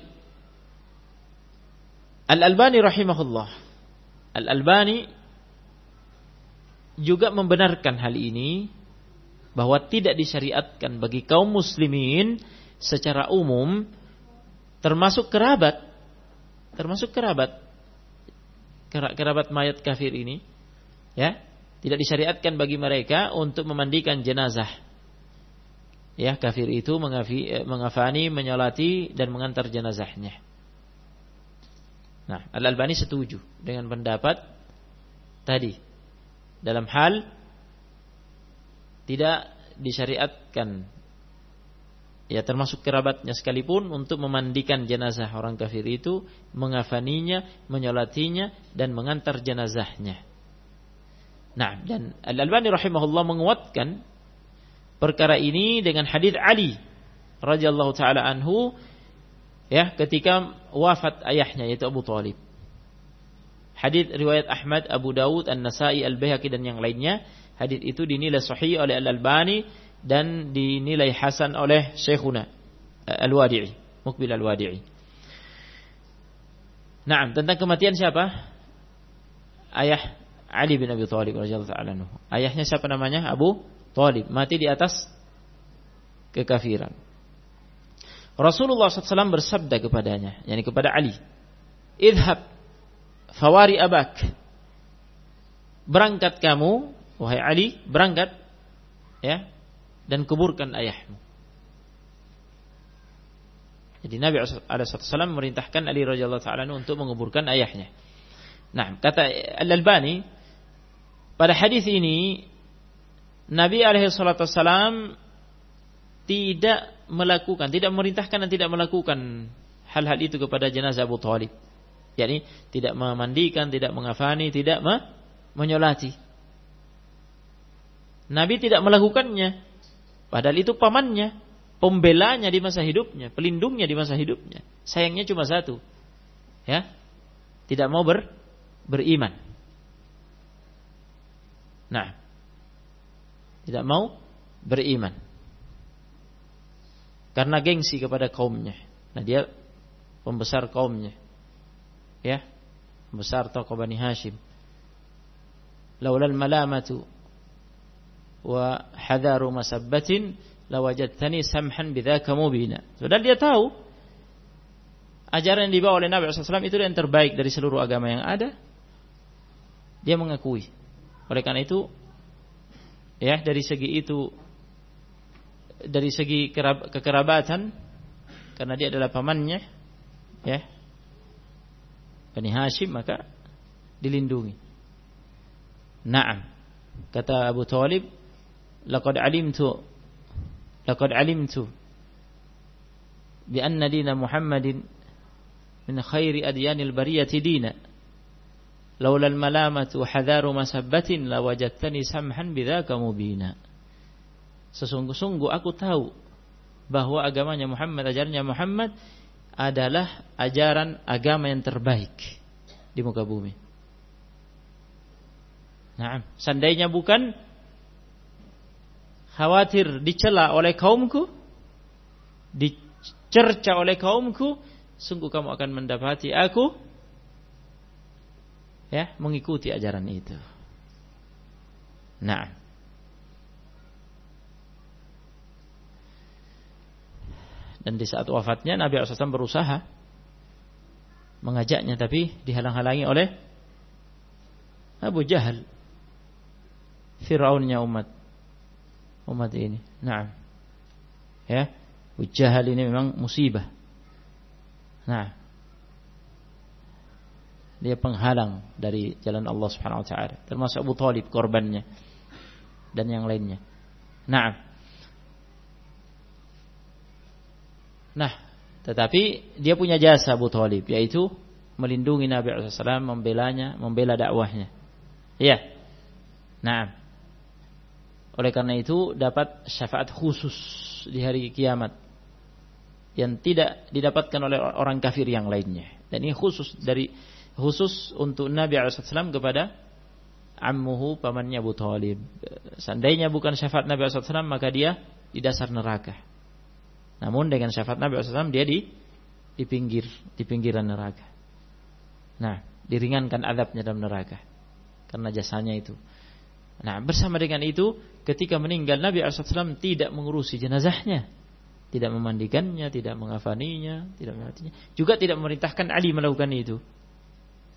Al-Albani rahimahullah. Al-Albani juga membenarkan hal ini bahwa tidak disyariatkan bagi kaum muslimin secara umum termasuk kerabat termasuk kerabat kerabat mayat kafir ini ya tidak disyariatkan bagi mereka untuk memandikan jenazah. Ya kafir itu eh, mengafani menyolati dan mengantar jenazahnya. Nah Al Albani setuju dengan pendapat tadi. Dalam hal tidak disyariatkan ya termasuk kerabatnya sekalipun untuk memandikan jenazah orang kafir itu, mengafaninya, menyolatinya dan mengantar jenazahnya. Nah, dan Al-Albani rahimahullah menguatkan perkara ini dengan hadis Ali radhiyallahu taala anhu ya ketika wafat ayahnya yaitu Abu Thalib. Hadis riwayat Ahmad, Abu Dawud, An-Nasai, Al-Baihaqi dan yang lainnya, hadis itu dinilai sahih oleh Al-Albani dan dinilai hasan oleh Syekhuna eh, Al-Wadi'i, Mukbil Al-Wadi'i. Nah, tentang kematian siapa? Ayah Ali bin Abi Thalib radhiyallahu taala Ayahnya siapa namanya? Abu Thalib, mati di atas kekafiran. Rasulullah SAW bersabda kepadanya, yakni kepada Ali, "Idhab fawari abak." Berangkat kamu, wahai Ali, berangkat ya, dan kuburkan ayahmu. Jadi Nabi SAW memerintahkan Ali radhiyallahu taala untuk menguburkan ayahnya. Nah, kata Al-Albani pada hadis ini Nabi alaihi tidak melakukan, tidak memerintahkan dan tidak melakukan hal-hal itu kepada jenazah Abu Thalib. yakni tidak memandikan, tidak mengafani, tidak menyolati. Nabi tidak melakukannya. Padahal itu pamannya, pembelanya di masa hidupnya, pelindungnya di masa hidupnya. Sayangnya cuma satu. Ya. Tidak mau ber, beriman. Nah. Tidak mau beriman. Karena gengsi kepada kaumnya. Nah, dia pembesar kaumnya. Ya. Pembesar tokoh Bani Hashim. Laulal malamatu wa hadaru masabbatin lawajadtani samhan bidzaka mubina. Sudah dia tahu ajaran yang dibawa oleh Nabi SAW itu yang terbaik dari seluruh agama yang ada. Dia mengakui. Oleh karena itu, ya dari segi itu, dari segi kerab, kekerabatan, karena dia adalah pamannya, ya, Bani Hashim maka dilindungi. Naam. Kata Abu Talib, laqad alimtu laqad alimtu bi anna dina Muhammadin min khairi adyanil bariyati dina laula al-malamatu hadaru masabbatin lawajadtani samhan bidzaka mubina sesungguh-sungguh aku tahu bahwa agamanya Muhammad ajarannya Muhammad adalah ajaran agama yang terbaik di muka bumi. Nah, seandainya bukan khawatir dicela oleh kaumku, dicerca oleh kaumku, sungguh kamu akan mendapati aku ya mengikuti ajaran itu. Nah, dan di saat wafatnya Nabi SAW berusaha mengajaknya tapi dihalang-halangi oleh Abu Jahal Fir'aunnya umat umat ini. Nah, ya, ujahal ini memang musibah. Nah, dia penghalang dari jalan Allah Subhanahu Wa Taala, termasuk Abu Talib korbannya dan yang lainnya. Nah, nah, tetapi dia punya jasa Abu Talib, yaitu melindungi Nabi SAW, membelanya, membela dakwahnya. Iya. Nah, oleh karena itu dapat syafaat khusus di hari kiamat yang tidak didapatkan oleh orang kafir yang lainnya. Dan ini khusus dari khusus untuk Nabi SAW kepada ammuhu pamannya Abu Talib. Seandainya bukan syafaat Nabi SAW maka dia di dasar neraka. Namun dengan syafaat Nabi SAW dia di di pinggir di pinggiran neraka. Nah, diringankan adabnya dalam neraka karena jasanya itu. Nah, bersama dengan itu, ketika meninggal Nabi SAW tidak mengurusi jenazahnya, tidak memandikannya, tidak mengafaninya, tidak melatihnya, juga tidak memerintahkan Ali melakukan itu.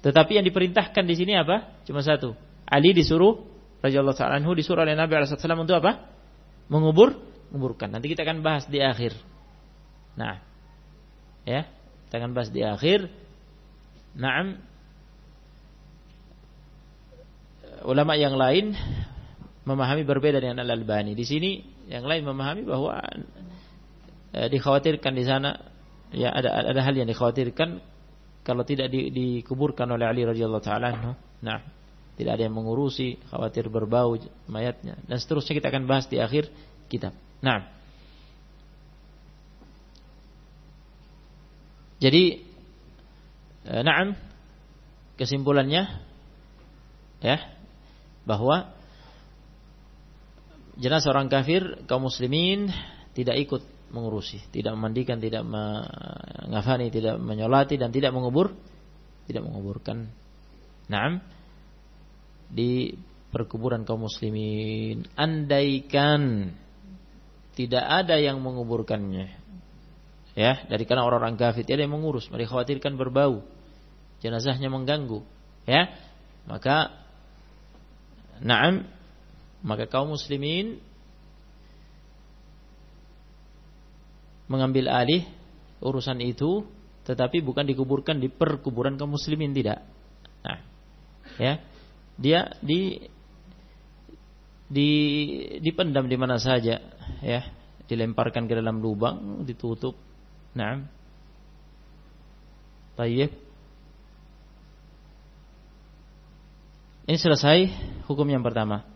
Tetapi yang diperintahkan di sini apa? Cuma satu. Ali disuruh, Rasulullah SAW disuruh oleh Nabi SAW untuk apa? Mengubur, menguburkan. Nanti kita akan bahas di akhir. Nah, ya, kita akan bahas di akhir. Naam, ulama yang lain memahami berbeda dengan Al-Albani. Di sini yang lain memahami bahwa eh, dikhawatirkan di sana ya ada ada hal yang dikhawatirkan kalau tidak di, dikuburkan oleh Ali radhiyallahu taala Nah, tidak ada yang mengurusi, khawatir berbau mayatnya dan seterusnya kita akan bahas di akhir kitab. Nah. Jadi eh, na'am kesimpulannya ya bahwa jenazah orang kafir kaum muslimin tidak ikut mengurusi, tidak memandikan, tidak mengafani, tidak menyolati dan tidak mengubur, tidak menguburkan. Naam di perkuburan kaum muslimin andaikan tidak ada yang menguburkannya ya dari karena orang-orang kafir tidak ada yang mengurus mereka khawatirkan berbau jenazahnya mengganggu ya maka Naam, maka kaum muslimin mengambil alih urusan itu tetapi bukan dikuburkan di perkuburan kaum muslimin tidak. Nah, ya. Dia di di dipendam di mana saja, ya. Dilemparkan ke dalam lubang, ditutup. Nah. Tayyib. Ini selesai hukum yang pertama.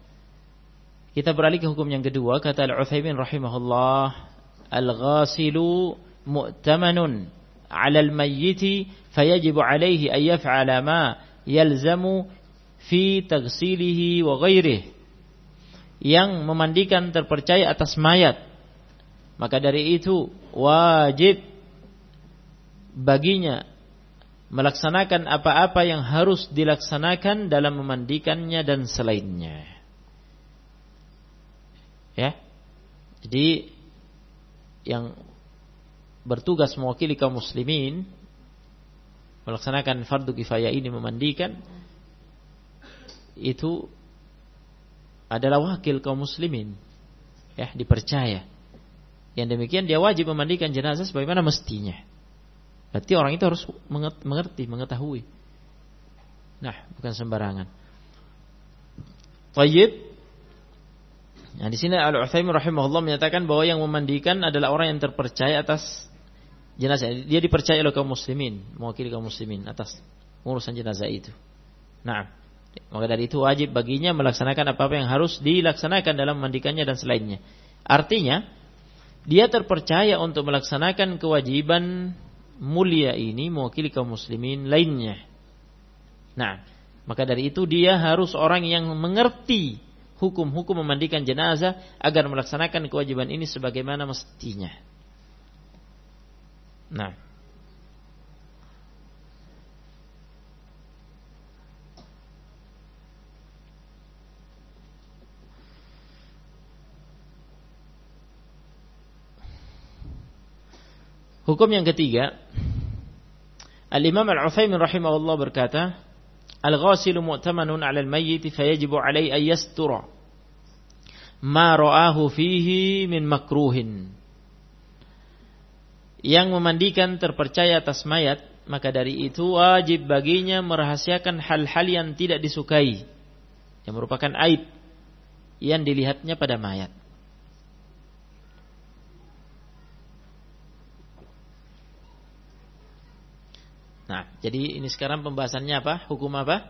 Kita beralih ke hukum yang kedua. Kata Al-Uthaymin rahimahullah. Al-ghasilu mu'tamanun ala al-mayyiti fayajibu alaihi an yaf'ala ma yalzamu fi tagsilihi wa ghairih. Yang memandikan terpercaya atas mayat. Maka dari itu wajib baginya melaksanakan apa-apa yang harus dilaksanakan dalam memandikannya dan selainnya. Ya. Jadi yang bertugas mewakili kaum muslimin melaksanakan fardu kifayah ini memandikan itu adalah wakil kaum muslimin ya dipercaya yang demikian dia wajib memandikan jenazah sebagaimana mestinya Berarti orang itu harus mengerti, mengetahui. Nah, bukan sembarangan. Tayyib. Nah, di sini Al-Utsaimin rahimahullah menyatakan bahwa yang memandikan adalah orang yang terpercaya atas jenazah. Dia dipercaya oleh kaum muslimin, mewakili kaum muslimin atas urusan jenazah itu. Nah, maka dari itu wajib baginya melaksanakan apa-apa yang harus dilaksanakan dalam memandikannya dan selainnya. Artinya, dia terpercaya untuk melaksanakan kewajiban mulia ini mewakili kaum muslimin lainnya. Nah, maka dari itu dia harus orang yang mengerti hukum-hukum memandikan jenazah agar melaksanakan kewajiban ini sebagaimana mestinya. Nah, Hukum yang ketiga, Al-Imam Al-Utsaimin rahimahullah berkata, Al-ghasilu mu'tamanun 'ala al-mayyit fayajibu 'alaihi an yastura ma ra'ahu fihi min makruhin. Yang memandikan terpercaya atas mayat, maka dari itu wajib baginya merahasiakan hal-hal yang tidak disukai, yang merupakan aib yang dilihatnya pada mayat. Nah, jadi ini sekarang pembahasannya apa? Hukum apa?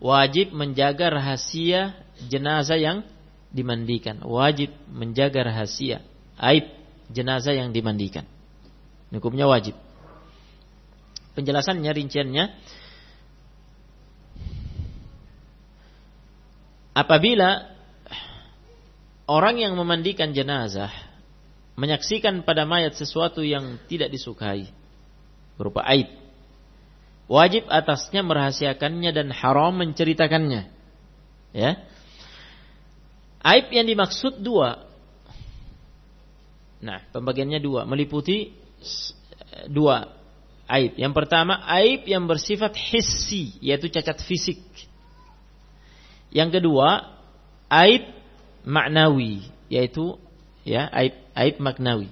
Wajib menjaga rahasia jenazah yang dimandikan. Wajib menjaga rahasia aib jenazah yang dimandikan. Hukumnya wajib. Penjelasannya, rinciannya, apabila orang yang memandikan jenazah menyaksikan pada mayat sesuatu yang tidak disukai berupa aib wajib atasnya merahasiakannya dan haram menceritakannya. Ya. Aib yang dimaksud dua. Nah pembagiannya dua. Meliputi dua aib. Yang pertama aib yang bersifat hissi yaitu cacat fisik. Yang kedua aib maknawi yaitu ya aib aib maknawi.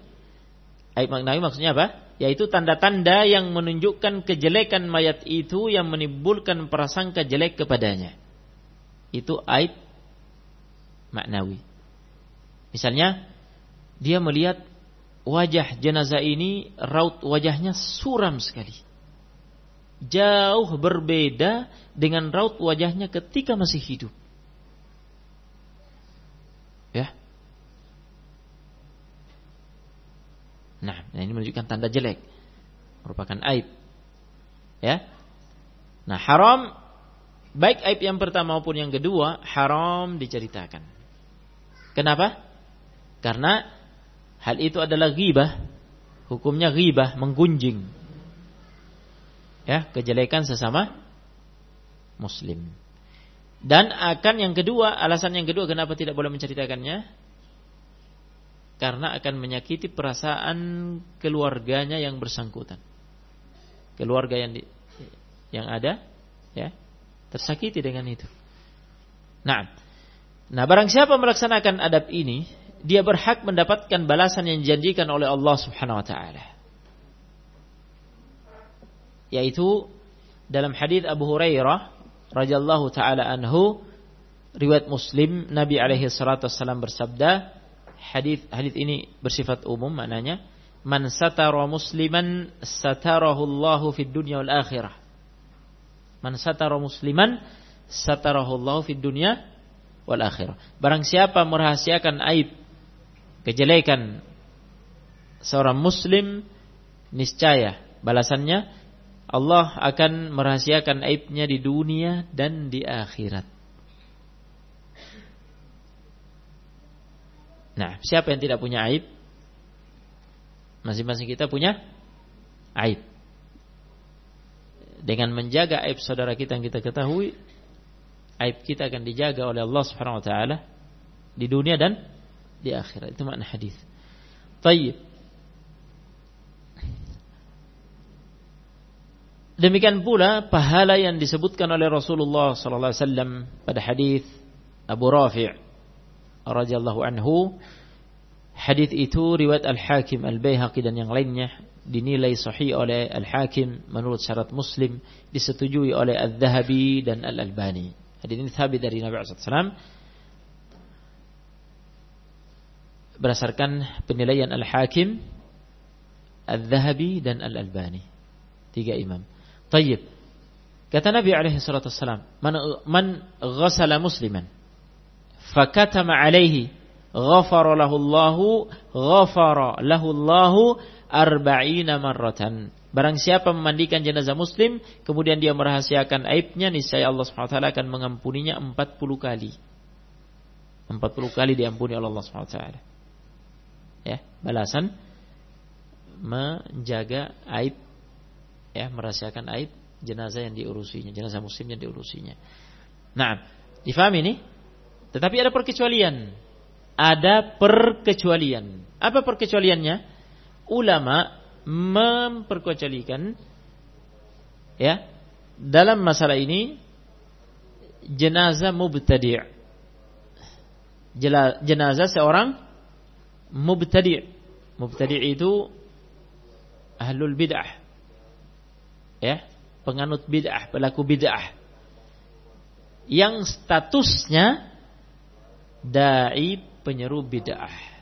Aib maknawi maksudnya apa? Yaitu tanda-tanda yang menunjukkan kejelekan mayat itu yang menimbulkan prasangka jelek kepadanya. Itu aib maknawi. Misalnya dia melihat wajah jenazah ini raut wajahnya suram sekali. Jauh berbeda dengan raut wajahnya ketika masih hidup. Ya. Nah, ini menunjukkan tanda jelek. Merupakan aib. Ya. Nah, haram baik aib yang pertama maupun yang kedua haram diceritakan. Kenapa? Karena hal itu adalah ghibah. Hukumnya ghibah, menggunjing. Ya, kejelekan sesama muslim. Dan akan yang kedua, alasan yang kedua kenapa tidak boleh menceritakannya? Karena akan menyakiti perasaan keluarganya yang bersangkutan. Keluarga yang di, yang ada ya, tersakiti dengan itu. Nah, nah barang siapa melaksanakan adab ini, dia berhak mendapatkan balasan yang dijanjikan oleh Allah Subhanahu wa taala. Yaitu dalam hadis Abu Hurairah radhiyallahu taala anhu riwayat Muslim Nabi alaihi salatu bersabda hadis hadis ini bersifat umum maknanya man satara musliman satarahu Allahu fid dunya wal akhirah man satara musliman satarahu Allahu fid dunya wal akhirah barang siapa merahasiakan aib kejelekan seorang muslim niscaya balasannya Allah akan merahasiakan aibnya di dunia dan di akhirat. Nah, siapa yang tidak punya aib? Masing-masing kita punya aib. Dengan menjaga aib saudara kita yang kita ketahui, aib kita akan dijaga oleh Allah Subhanahu wa taala di dunia dan di akhirat. Itu makna hadis. Baik. Demikian pula pahala yang disebutkan oleh Rasulullah sallallahu alaihi wasallam pada hadis Abu Rafi' radhiyallahu anhu. Hadis itu riwayat Al-Hakim, Al-Baihaqi dan yang lainnya dinilai sahih oleh Al-Hakim menurut syarat Muslim, disetujui oleh Al-Dhahabi dan Al-Albani. Hadis ini thabit dari Nabi wasallam berdasarkan penilaian Al-Hakim, Al-Dhahabi dan Al-Albani. Tiga imam. Tayyib. Kata Nabi alaihi salatu wassalam, man, man ghasala musliman fakatama alaihi ghafara lahu Allahu ghafara lahu Allahu arba'ina marratan. Barang siapa memandikan jenazah muslim kemudian dia merahasiakan aibnya niscaya Allah Subhanahu wa akan mengampuninya 40 kali. 40 kali diampuni oleh Allah Subhanahu wa. Ya, balasan menjaga aib ya merahasiakan aib jenazah yang diurusinya, jenazah muslim yang diurusinya. Nah, difahami ini? Tetapi ada perkecualian. Ada perkecualian. Apa perkecualiannya? Ulama memperkecualikan ya dalam masalah ini jenazah mubtadi' jenazah seorang mubtadi' mubtadi' itu ahlul bid'ah ya penganut bid'ah pelaku bid'ah yang statusnya dai penyeru bid'ah.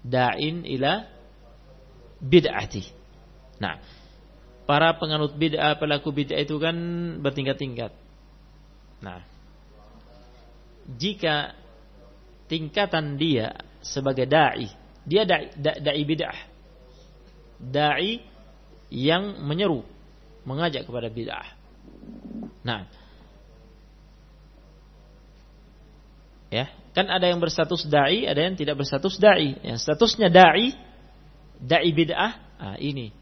Da'in ila bid'ati. Nah para penganut bid'ah pelaku bid'ah itu kan bertingkat-tingkat. Nah jika tingkatan dia sebagai dai dia dai, dai bid'ah. Dai yang menyeru, mengajak kepada bid'ah. Nah, ya, Kan ada yang berstatus dai, ada yang tidak berstatus dai. Yang statusnya dai, dai bid'ah, ah ini.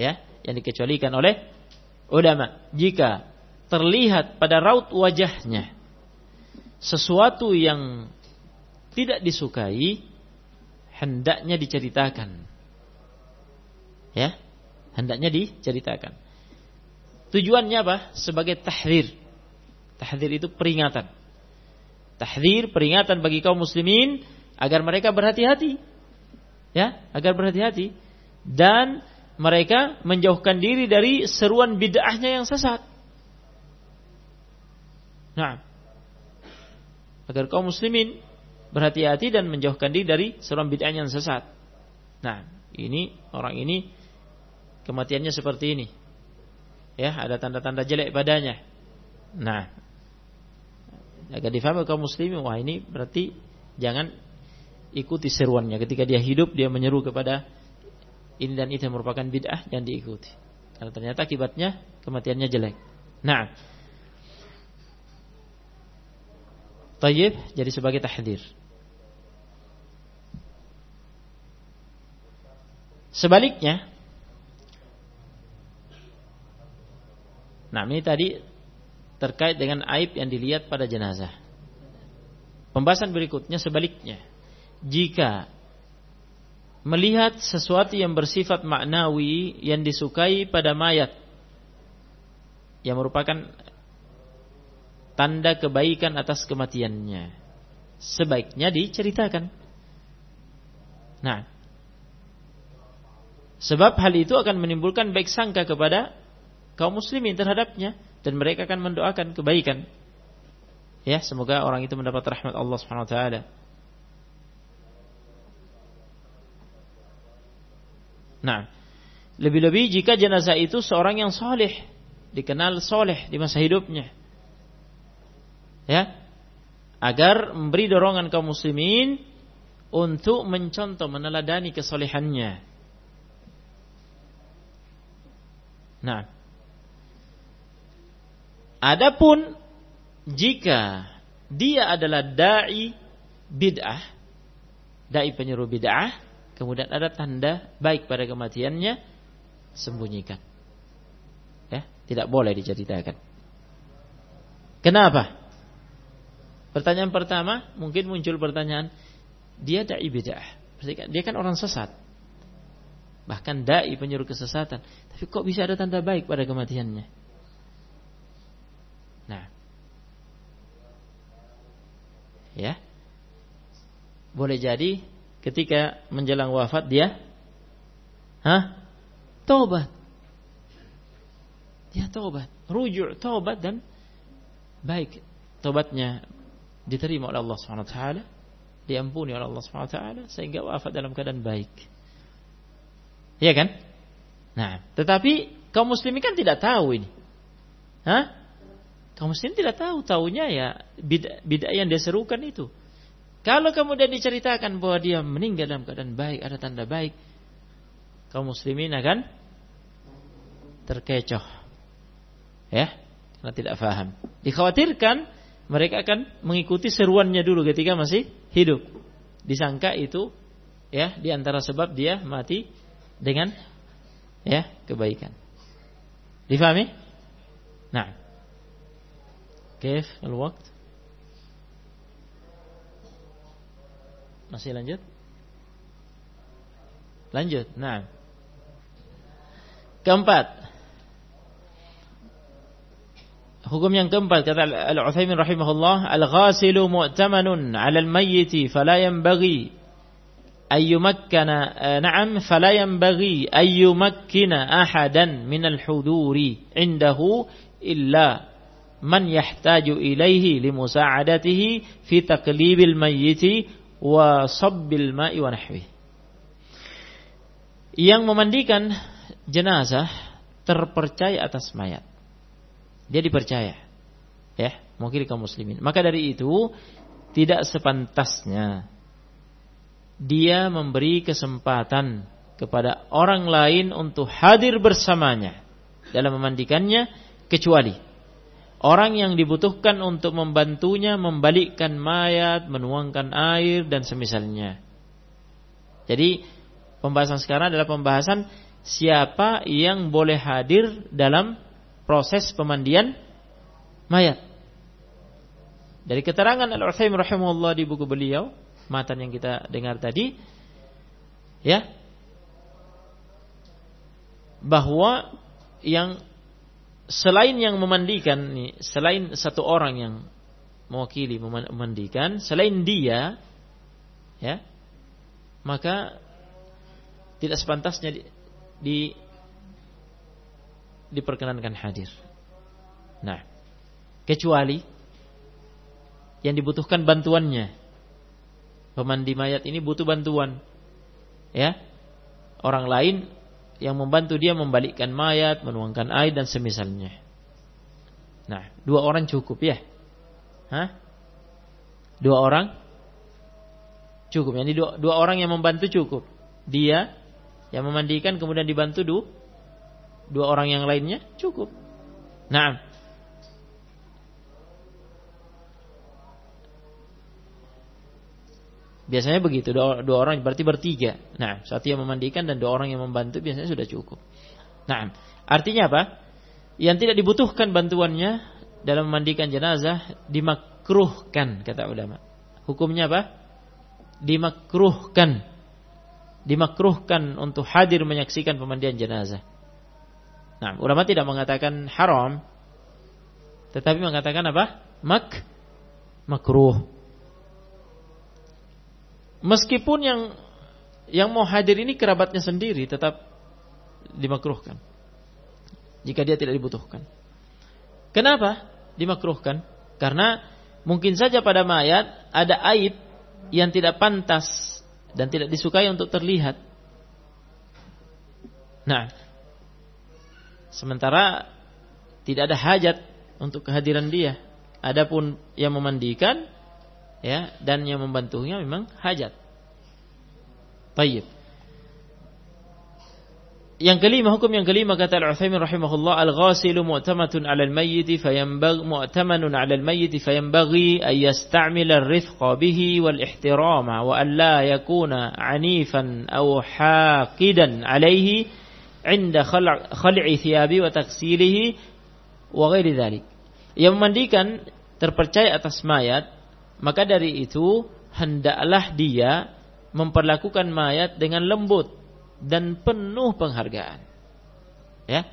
Ya, yang dikecualikan oleh ulama. Jika terlihat pada raut wajahnya sesuatu yang tidak disukai, hendaknya diceritakan. Ya, hendaknya diceritakan. Tujuannya apa? Sebagai tahdir. Tahdir itu peringatan. Tahdir peringatan bagi kaum muslimin agar mereka berhati-hati. Ya, agar berhati-hati dan mereka menjauhkan diri dari seruan bid'ahnya yang sesat. Nah, agar kaum muslimin berhati-hati dan menjauhkan diri dari seruan bid'ahnya yang sesat. Nah, ini orang ini kematiannya seperti ini. Ya, ada tanda-tanda jelek padanya. Nah, agar difahami kaum muslimin, wah ini berarti jangan ikuti seruannya. Ketika dia hidup, dia menyeru kepada ini dan itu merupakan bid'ah dan diikuti. Karena ternyata akibatnya kematiannya jelek. Nah, Tayyib jadi sebagai tahdir. Sebaliknya, Nah ini tadi terkait dengan aib yang dilihat pada jenazah. Pembahasan berikutnya sebaliknya. Jika melihat sesuatu yang bersifat maknawi yang disukai pada mayat yang merupakan tanda kebaikan atas kematiannya sebaiknya diceritakan nah sebab hal itu akan menimbulkan baik sangka kepada kaum muslimin terhadapnya dan mereka akan mendoakan kebaikan. Ya, semoga orang itu mendapat rahmat Allah Subhanahu wa taala. Nah, lebih-lebih jika jenazah itu seorang yang soleh, dikenal soleh di masa hidupnya. Ya, agar memberi dorongan kaum muslimin untuk mencontoh meneladani kesolehannya. Nah, Adapun jika dia adalah dai bid'ah, dai penyeru bid'ah, kemudian ada tanda baik pada kematiannya, sembunyikan. Ya, tidak boleh diceritakan. Kenapa? Pertanyaan pertama, mungkin muncul pertanyaan, dia dai bid'ah. Kan, dia kan orang sesat. Bahkan dai penyeru kesesatan. Tapi kok bisa ada tanda baik pada kematiannya? Nah. Ya. Boleh jadi ketika menjelang wafat dia Hah? Tobat. Dia tobat, rujuk tobat dan baik tobatnya diterima oleh Allah Subhanahu wa taala, diampuni oleh Allah Subhanahu wa taala sehingga wafat dalam keadaan baik. Iya kan? Nah, tetapi kaum muslimin kan tidak tahu ini. Hah? Kaum muslim tidak tahu, tahunya ya bid'ah yang dia serukan itu. Kalau kemudian diceritakan bahwa dia meninggal dalam keadaan baik, ada tanda baik, kaum muslimin akan terkecoh. Ya, karena tidak faham. Dikhawatirkan mereka akan mengikuti seruannya dulu ketika masih hidup. Disangka itu ya di antara sebab dia mati dengan ya kebaikan. Difahami? Nah, كيف الوقت masih lanjut lanjut nah keempat hukum yang keempat kata Al-Utsaimin rahimahullah al-ghasilu mu'tamanun 'ala al-mayyit fala yanbaghi ay yumakkana na'am fala yanbaghi ay yumakkina ahadan min al-huduri 'indahu illa man yahtaju ilaihi limusa'adatihi fi taqlibil mayyiti wa sabbil ma'i wa nahwi. Yang memandikan jenazah terpercaya atas mayat. Dia dipercaya. Ya, mungkin kaum muslimin. Maka dari itu tidak sepantasnya dia memberi kesempatan kepada orang lain untuk hadir bersamanya dalam memandikannya kecuali Orang yang dibutuhkan untuk membantunya membalikkan mayat, menuangkan air dan semisalnya. Jadi pembahasan sekarang adalah pembahasan siapa yang boleh hadir dalam proses pemandian mayat. Dari keterangan Al-Utsaimin rahimahullah di buku beliau, matan yang kita dengar tadi, ya, bahwa yang selain yang memandikan nih, selain satu orang yang mewakili memandikan, selain dia, ya, maka tidak sepantasnya di, di diperkenankan hadir. Nah, kecuali yang dibutuhkan bantuannya. Pemandi mayat ini butuh bantuan. Ya. Orang lain yang membantu dia membalikkan mayat, menuangkan air dan semisalnya. Nah, dua orang cukup ya? Hah? Dua orang cukup. Jadi dua, dua orang yang membantu cukup. Dia yang memandikan kemudian dibantu dua, dua orang yang lainnya cukup. Nah, Biasanya begitu, dua, dua orang berarti bertiga. Nah, satu yang memandikan dan dua orang yang membantu biasanya sudah cukup. Nah, artinya apa? Yang tidak dibutuhkan bantuannya dalam memandikan jenazah dimakruhkan kata ulama. Hukumnya apa? Dimakruhkan. Dimakruhkan untuk hadir menyaksikan pemandian jenazah. Nah, ulama tidak mengatakan haram, tetapi mengatakan apa? Mak makruh. Meskipun yang yang mau hadir ini kerabatnya sendiri tetap dimakruhkan. Jika dia tidak dibutuhkan. Kenapa dimakruhkan? Karena mungkin saja pada mayat ada aib yang tidak pantas dan tidak disukai untuk terlihat. Nah, sementara tidak ada hajat untuk kehadiran dia. Adapun yang memandikan ya dan yang membantunya memang hajat. Baik. Yang kelima hukum yang kelima kata Al-Utsaimin rahimahullah al-ghasilu mu'tamatun 'ala al-mayyit fayanbaghi mu'tamanun 'ala al-mayyit fayanbaghi an yasta'mila ar-rifqa bihi wal ihtirama wa an la yakuna 'anifan aw haqidan 'alayhi 'inda khal'i thiyabi wa wa ghairi dhalik. Yang memandikan terpercaya atas mayat maka dari itu hendaklah dia memperlakukan mayat dengan lembut dan penuh penghargaan. Ya.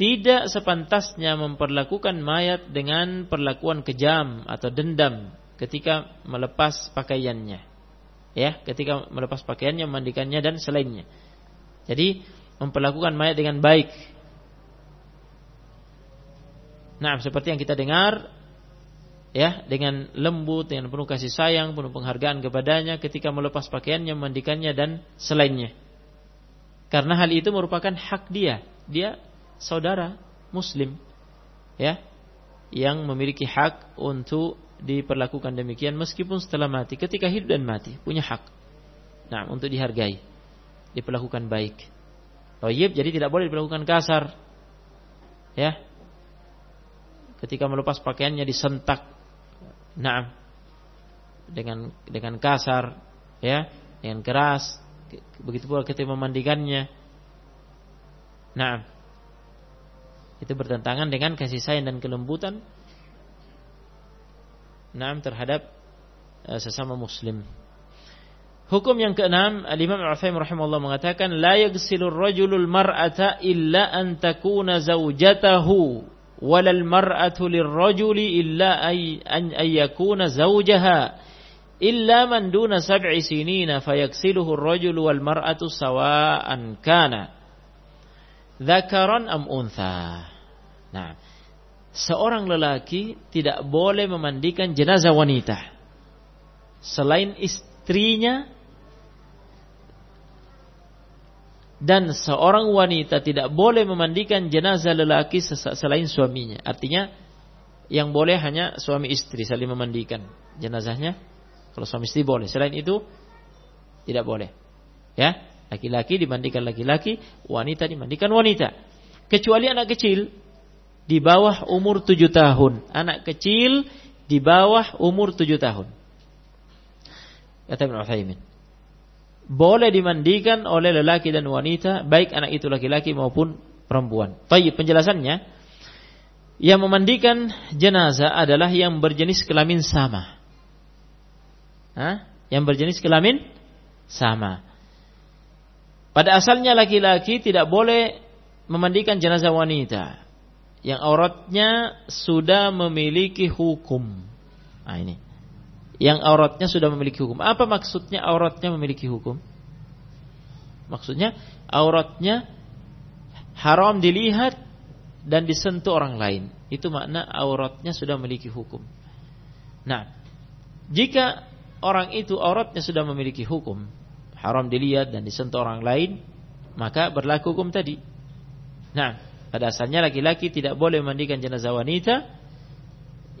Tidak sepantasnya memperlakukan mayat dengan perlakuan kejam atau dendam ketika melepas pakaiannya. Ya, ketika melepas pakaiannya, memandikannya dan selainnya. Jadi, memperlakukan mayat dengan baik. Nah, seperti yang kita dengar ya dengan lembut dengan penuh kasih sayang penuh penghargaan kepadanya ketika melepas pakaiannya memandikannya dan selainnya. Karena hal itu merupakan hak dia. Dia saudara muslim ya yang memiliki hak untuk diperlakukan demikian meskipun setelah mati ketika hidup dan mati punya hak. Nah untuk dihargai diperlakukan baik. Tayyib jadi tidak boleh diperlakukan kasar ya. Ketika melepas pakaiannya disentak Nah, dengan dengan kasar, ya, dengan keras, begitu pula ketika memandikannya. Nah, itu bertentangan dengan kasih sayang dan kelembutan. Nah, terhadap uh, sesama muslim. Hukum yang keenam, Al-Imam Al-Utsaimin rahimahullah mengatakan la yaghsilur rajulul mar'ata illa an takuna walal mar'atu lirrajuli illa أن يكون زوجها إلا من دون سبع سنين فيكسله الرجل والمرأة سواءا كان ذكرا أم أنثى. Nah, seorang lelaki tidak boleh memandikan jenazah wanita selain istrinya dan seorang wanita tidak boleh memandikan jenazah lelaki selain suaminya. Artinya yang boleh hanya suami istri saling memandikan jenazahnya. Kalau suami istri boleh, selain itu tidak boleh. Ya, laki-laki dimandikan laki-laki, wanita dimandikan wanita. Kecuali anak kecil, di bawah umur tujuh tahun. Anak kecil di bawah umur tujuh tahun. Kata Ibn Uthaymin. Boleh dimandikan oleh lelaki dan wanita, baik anak itu laki-laki maupun perempuan. Baik, penjelasannya, yang memandikan jenazah adalah yang berjenis kelamin sama. Hah? Yang berjenis kelamin sama. Pada asalnya laki-laki tidak boleh memandikan jenazah wanita yang auratnya sudah memiliki hukum. Nah ini. Yang auratnya sudah memiliki hukum. Apa maksudnya auratnya memiliki hukum? Maksudnya auratnya haram dilihat dan disentuh orang lain. Itu makna auratnya sudah memiliki hukum. Nah, jika orang itu auratnya sudah memiliki hukum, haram dilihat dan disentuh orang lain, maka berlaku hukum tadi. Nah, pada asalnya laki-laki tidak boleh mandikan jenazah wanita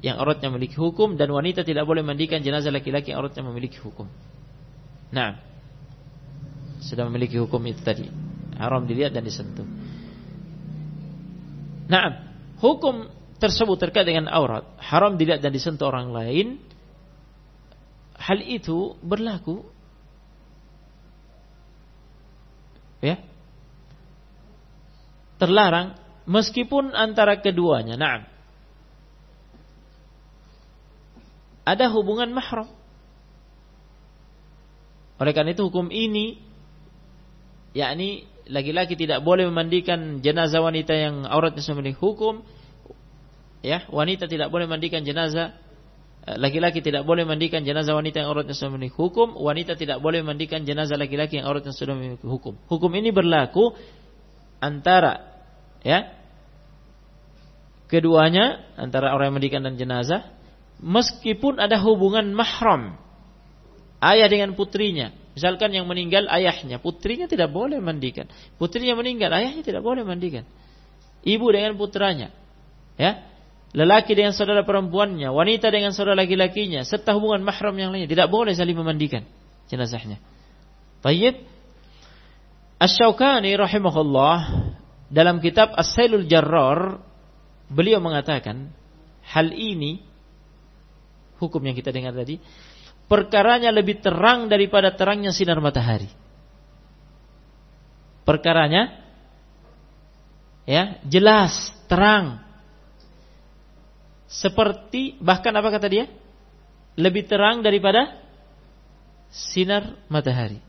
yang auratnya memiliki hukum dan wanita tidak boleh mandikan jenazah laki-laki yang auratnya memiliki hukum. Nah, sudah memiliki hukum itu tadi. Haram dilihat dan disentuh. Nah, hukum tersebut terkait dengan aurat, haram dilihat dan disentuh orang lain. Hal itu berlaku ya terlarang meskipun antara keduanya. Nah, ada hubungan mahram. Oleh karena itu hukum ini yakni laki-laki tidak boleh memandikan jenazah wanita yang auratnya memiliki hukum ya wanita tidak boleh memandikan jenazah eh, laki-laki tidak boleh memandikan jenazah wanita yang auratnya sudah memiliki hukum wanita tidak boleh memandikan jenazah laki-laki yang auratnya sudah memiliki hukum hukum ini berlaku antara ya keduanya antara orang yang mandikan dan jenazah meskipun ada hubungan mahram ayah dengan putrinya. Misalkan yang meninggal ayahnya. Putrinya tidak boleh mandikan. Putrinya meninggal ayahnya tidak boleh mandikan. Ibu dengan putranya ya. Lelaki dengan saudara perempuannya wanita dengan saudara laki-lakinya serta hubungan mahram yang lainnya. Tidak boleh saling memandikan jenazahnya. Tayyib. Asy-Syaukani rahimahullah dalam kitab As-Sailul Jarrar beliau mengatakan hal ini hukum yang kita dengar tadi perkaranya lebih terang daripada terangnya sinar matahari. Perkaranya ya, jelas, terang. Seperti bahkan apa kata dia? Lebih terang daripada sinar matahari.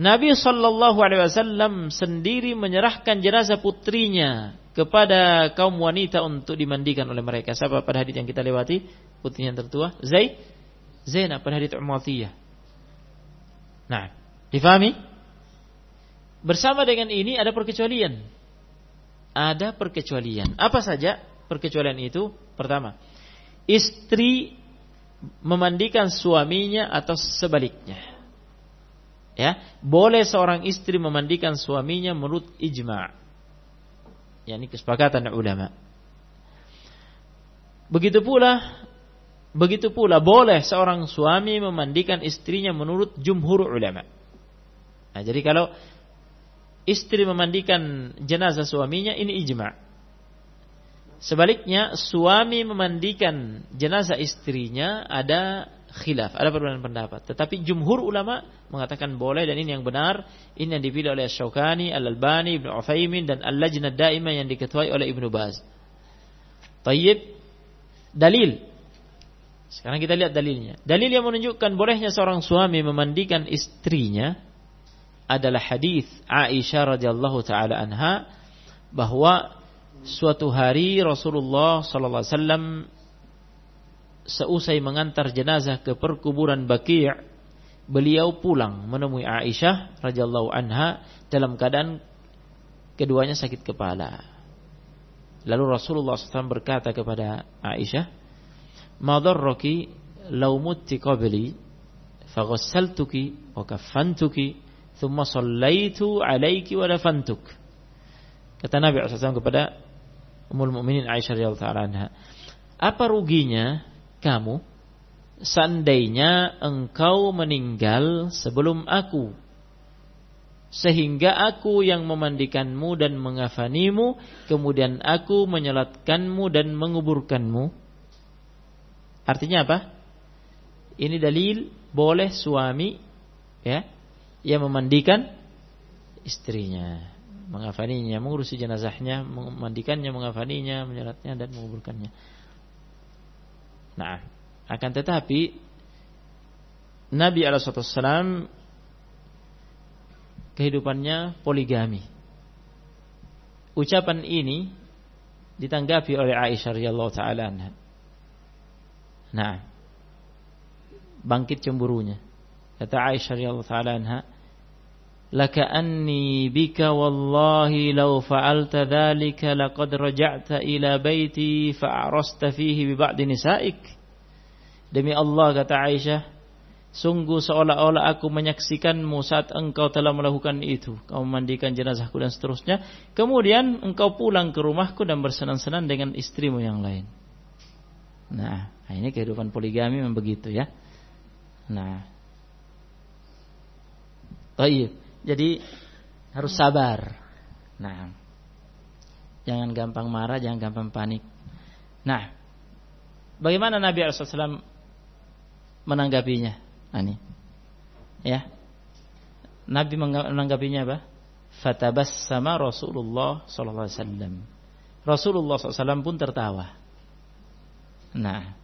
Nabi Shallallahu Alaihi Wasallam sendiri menyerahkan jenazah putrinya kepada kaum wanita untuk dimandikan oleh mereka. Siapa pada hadis yang kita lewati? Putrinya yang tertua, Zaid, Zainab pada hadis Umatiyah. Nah, difahami? Bersama dengan ini ada perkecualian. Ada perkecualian. Apa saja perkecualian itu? Pertama, istri memandikan suaminya atau sebaliknya. Ya, boleh seorang istri memandikan suaminya menurut ijma'. yakni kesepakatan ulama. Begitu pula begitu pula boleh seorang suami memandikan istrinya menurut jumhur ulama. Nah, jadi kalau istri memandikan jenazah suaminya ini ijma'. Sebaliknya suami memandikan jenazah istrinya ada khilaf, ada perbedaan pendapat. Tetapi jumhur ulama mengatakan boleh dan ini yang benar. Ini yang dipilih oleh Syaukani, Al-Albani, Ibnu Utsaimin dan Al-Lajnah Daimah yang diketuai oleh Ibnu Baz. Tayyib dalil. Sekarang kita lihat dalilnya. Dalil yang menunjukkan bolehnya seorang suami memandikan istrinya adalah hadis Aisyah radhiyallahu taala anha bahwa suatu hari Rasulullah sallallahu alaihi wasallam seusai mengantar jenazah ke perkuburan Baqi' beliau pulang menemui Aisyah radhiyallahu anha dalam keadaan keduanya sakit kepala. Lalu Rasulullah SAW berkata kepada Aisyah, "Madarraki law mutti qabli faghassaltuki wa kaffantuki thumma sallaitu 'alaiki wa dafantuk." Kata Nabi SAW kepada Ummul Mukminin Aisyah radhiyallahu anha, "Apa ruginya kamu seandainya engkau meninggal sebelum aku sehingga aku yang memandikanmu dan mengafanimu kemudian aku menyolatkanmu dan menguburkanmu artinya apa ini dalil boleh suami ya yang memandikan istrinya mengafaninya mengurusi jenazahnya memandikannya mengafaninya menyolatnya dan menguburkannya nah akan tetapi Nabi Alaihissalam kehidupannya poligami. Ucapan ini ditanggapi oleh Aisyah radhiyallahu taala. Nah, bangkit cemburunya. Kata Aisyah radhiyallahu taala anha, "Laka anni bika wallahi law fa'alta dhalika laqad raja'ta ila baiti fa'arasta fihi bi ba'di nisa'ik." Demi Allah kata Aisyah, Sungguh seolah-olah aku menyaksikanmu saat engkau telah melakukan itu. Kau memandikan jenazahku dan seterusnya. Kemudian engkau pulang ke rumahku dan bersenang-senang dengan istrimu yang lain. Nah, ini kehidupan poligami memang begitu ya. Nah. Baik. Jadi harus sabar. Nah. Jangan gampang marah, jangan gampang panik. Nah, bagaimana Nabi SAW menanggapinya? Ini. Ya. Nabi menanggapinya apa? Fatabassama Rasulullah sallallahu alaihi wasallam. Rasulullah SAW pun tertawa. Nah,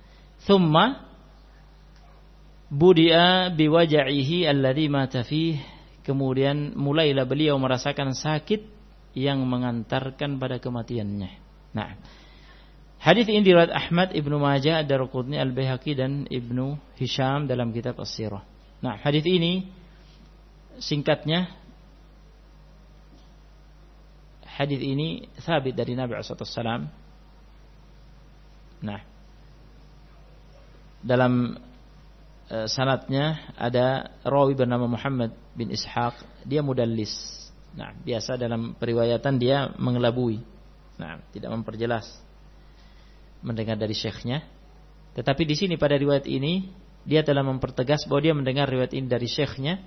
thumma budia biwaja'ihi alladhi mata fih. Kemudian mulailah beliau merasakan sakit yang mengantarkan pada kematiannya. Nah, Hadis ini diriwayat Ahmad, Ibnu Majah, Ad-Darqutni, Al-Baihaqi dan Ibnu Hisham dalam kitab As-Sirah. Nah, hadis ini singkatnya hadis ini sabit dari Nabi SAW. Nah, dalam uh, sanatnya ada rawi bernama Muhammad bin Ishaq, dia mudallis. Nah, biasa dalam periwayatan dia mengelabui. Nah, tidak memperjelas mendengar dari syekhnya. Tetapi di sini pada riwayat ini dia telah mempertegas bahwa dia mendengar riwayat ini dari syekhnya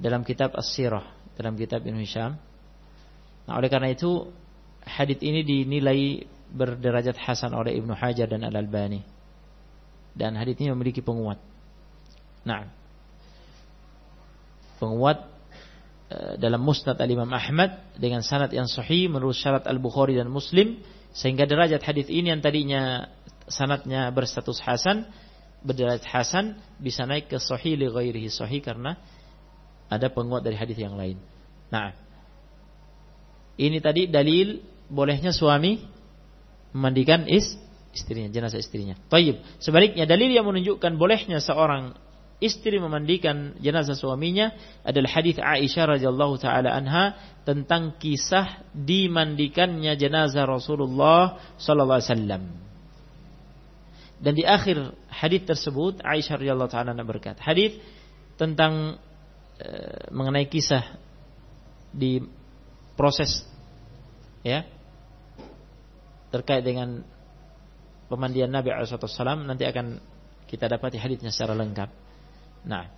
dalam kitab As-Sirah, dalam kitab Ibnu Hisham. Nah, oleh karena itu hadis ini dinilai berderajat hasan oleh Ibnu Hajar dan Al-Albani. Dan hadis ini memiliki penguat. Nah, penguat eh, dalam Musnad Al-Imam Ahmad dengan sanad yang sahih menurut syarat Al-Bukhari dan Muslim sehingga derajat hadis ini yang tadinya sanatnya berstatus hasan, berderajat hasan bisa naik ke sahih li ghairihi sahih karena ada penguat dari hadis yang lain. Nah, ini tadi dalil bolehnya suami memandikan is istrinya, jenazah istrinya. Taib. Sebaliknya dalil yang menunjukkan bolehnya seorang istri memandikan jenazah suaminya adalah hadis Aisyah radhiyallahu taala anha tentang kisah dimandikannya jenazah Rasulullah sallallahu alaihi wasallam. Dan di akhir hadis tersebut Aisyah radhiyallahu taala berkata, hadis tentang e, mengenai kisah di proses ya terkait dengan pemandian Nabi SAW nanti akan kita dapati hadisnya secara lengkap. Nah,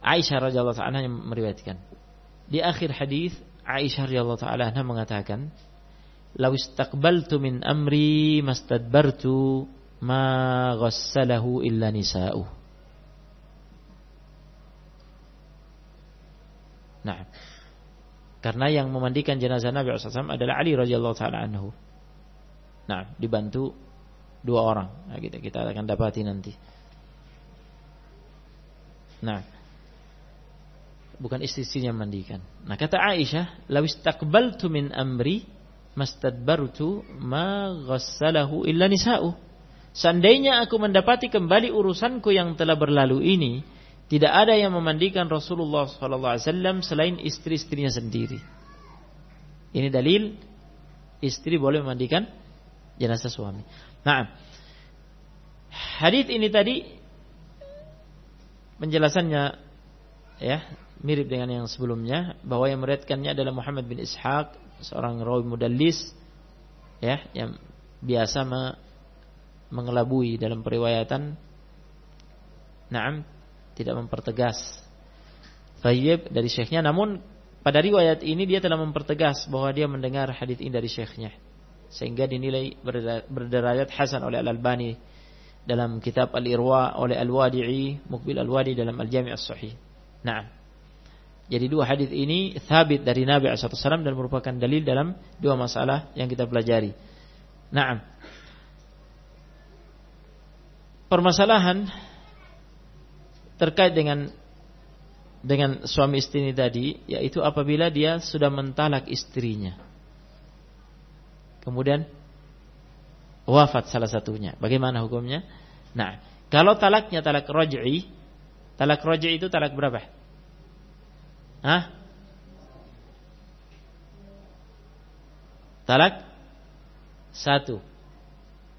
Aisyah radhiyallahu taala yang meriwayatkan. Di akhir hadis Aisyah radhiyallahu taala mengatakan, "Law istaqbaltu min amri mastadbartu ma ghassalahu illa nisa'u." Nah, karena yang memandikan jenazah Nabi SAW adalah Ali radhiyallahu taala anhu. Nah, dibantu dua orang. Nah, kita kita akan dapati nanti. Nah, bukan istri-istrinya mandikan. Nah, kata Aisyah, "Lawis takbaltu min amri mastadbartu ma ghassalahu illa nisa'u." Seandainya aku mendapati kembali urusanku yang telah berlalu ini, tidak ada yang memandikan Rasulullah SAW selain istri-istrinya sendiri. Ini dalil istri boleh memandikan jenazah suami. Nah, hadis ini tadi penjelasannya ya mirip dengan yang sebelumnya bahwa yang meriatkannya adalah Muhammad bin Ishaq seorang rawi mudallis ya yang biasa me mengelabui dalam periwayatan. Naam tidak mempertegas. Tayyib dari syekhnya. Namun pada riwayat ini dia telah mempertegas bahwa dia mendengar hadis ini dari syekhnya sehingga dinilai berderajat hasan oleh Al-Albani dalam kitab Al-Irwa oleh Al-Wadi'i Mukbil Al-Wadi dalam Al-Jami' As-Sahih. Nah, jadi dua hadis ini thabit dari Nabi SAW dan merupakan dalil dalam dua masalah yang kita pelajari. Nah, permasalahan terkait dengan dengan suami istri ini tadi yaitu apabila dia sudah mentalak istrinya kemudian wafat salah satunya. Bagaimana hukumnya? Nah kalau talaknya talak raj'i talak raj'i itu talak berapa? Hah? talak satu.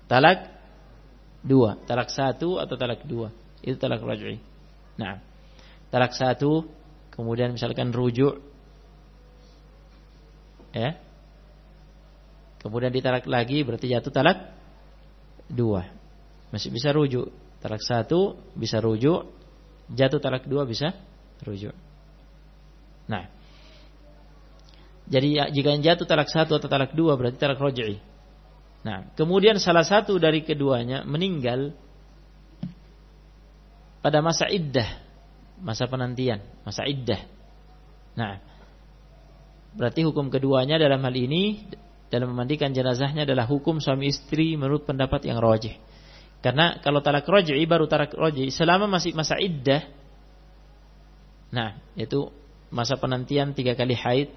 Talak dua. Talak satu atau talak dua? Itu talak raj'i nah talak satu, kemudian misalkan rujuk, ya, kemudian ditalak lagi berarti jatuh talak dua, masih bisa rujuk. Talak satu bisa rujuk, jatuh talak dua bisa rujuk. Nah, jadi ya, jika yang jatuh talak satu atau talak dua berarti talak roj'i. Nah, kemudian salah satu dari keduanya meninggal pada masa iddah masa penantian, masa iddah. Nah, berarti hukum keduanya dalam hal ini dalam memandikan jenazahnya adalah hukum suami istri menurut pendapat yang rojih. Karena kalau talak rojih baru talak rojih selama masih masa iddah. Nah, itu masa penantian tiga kali haid.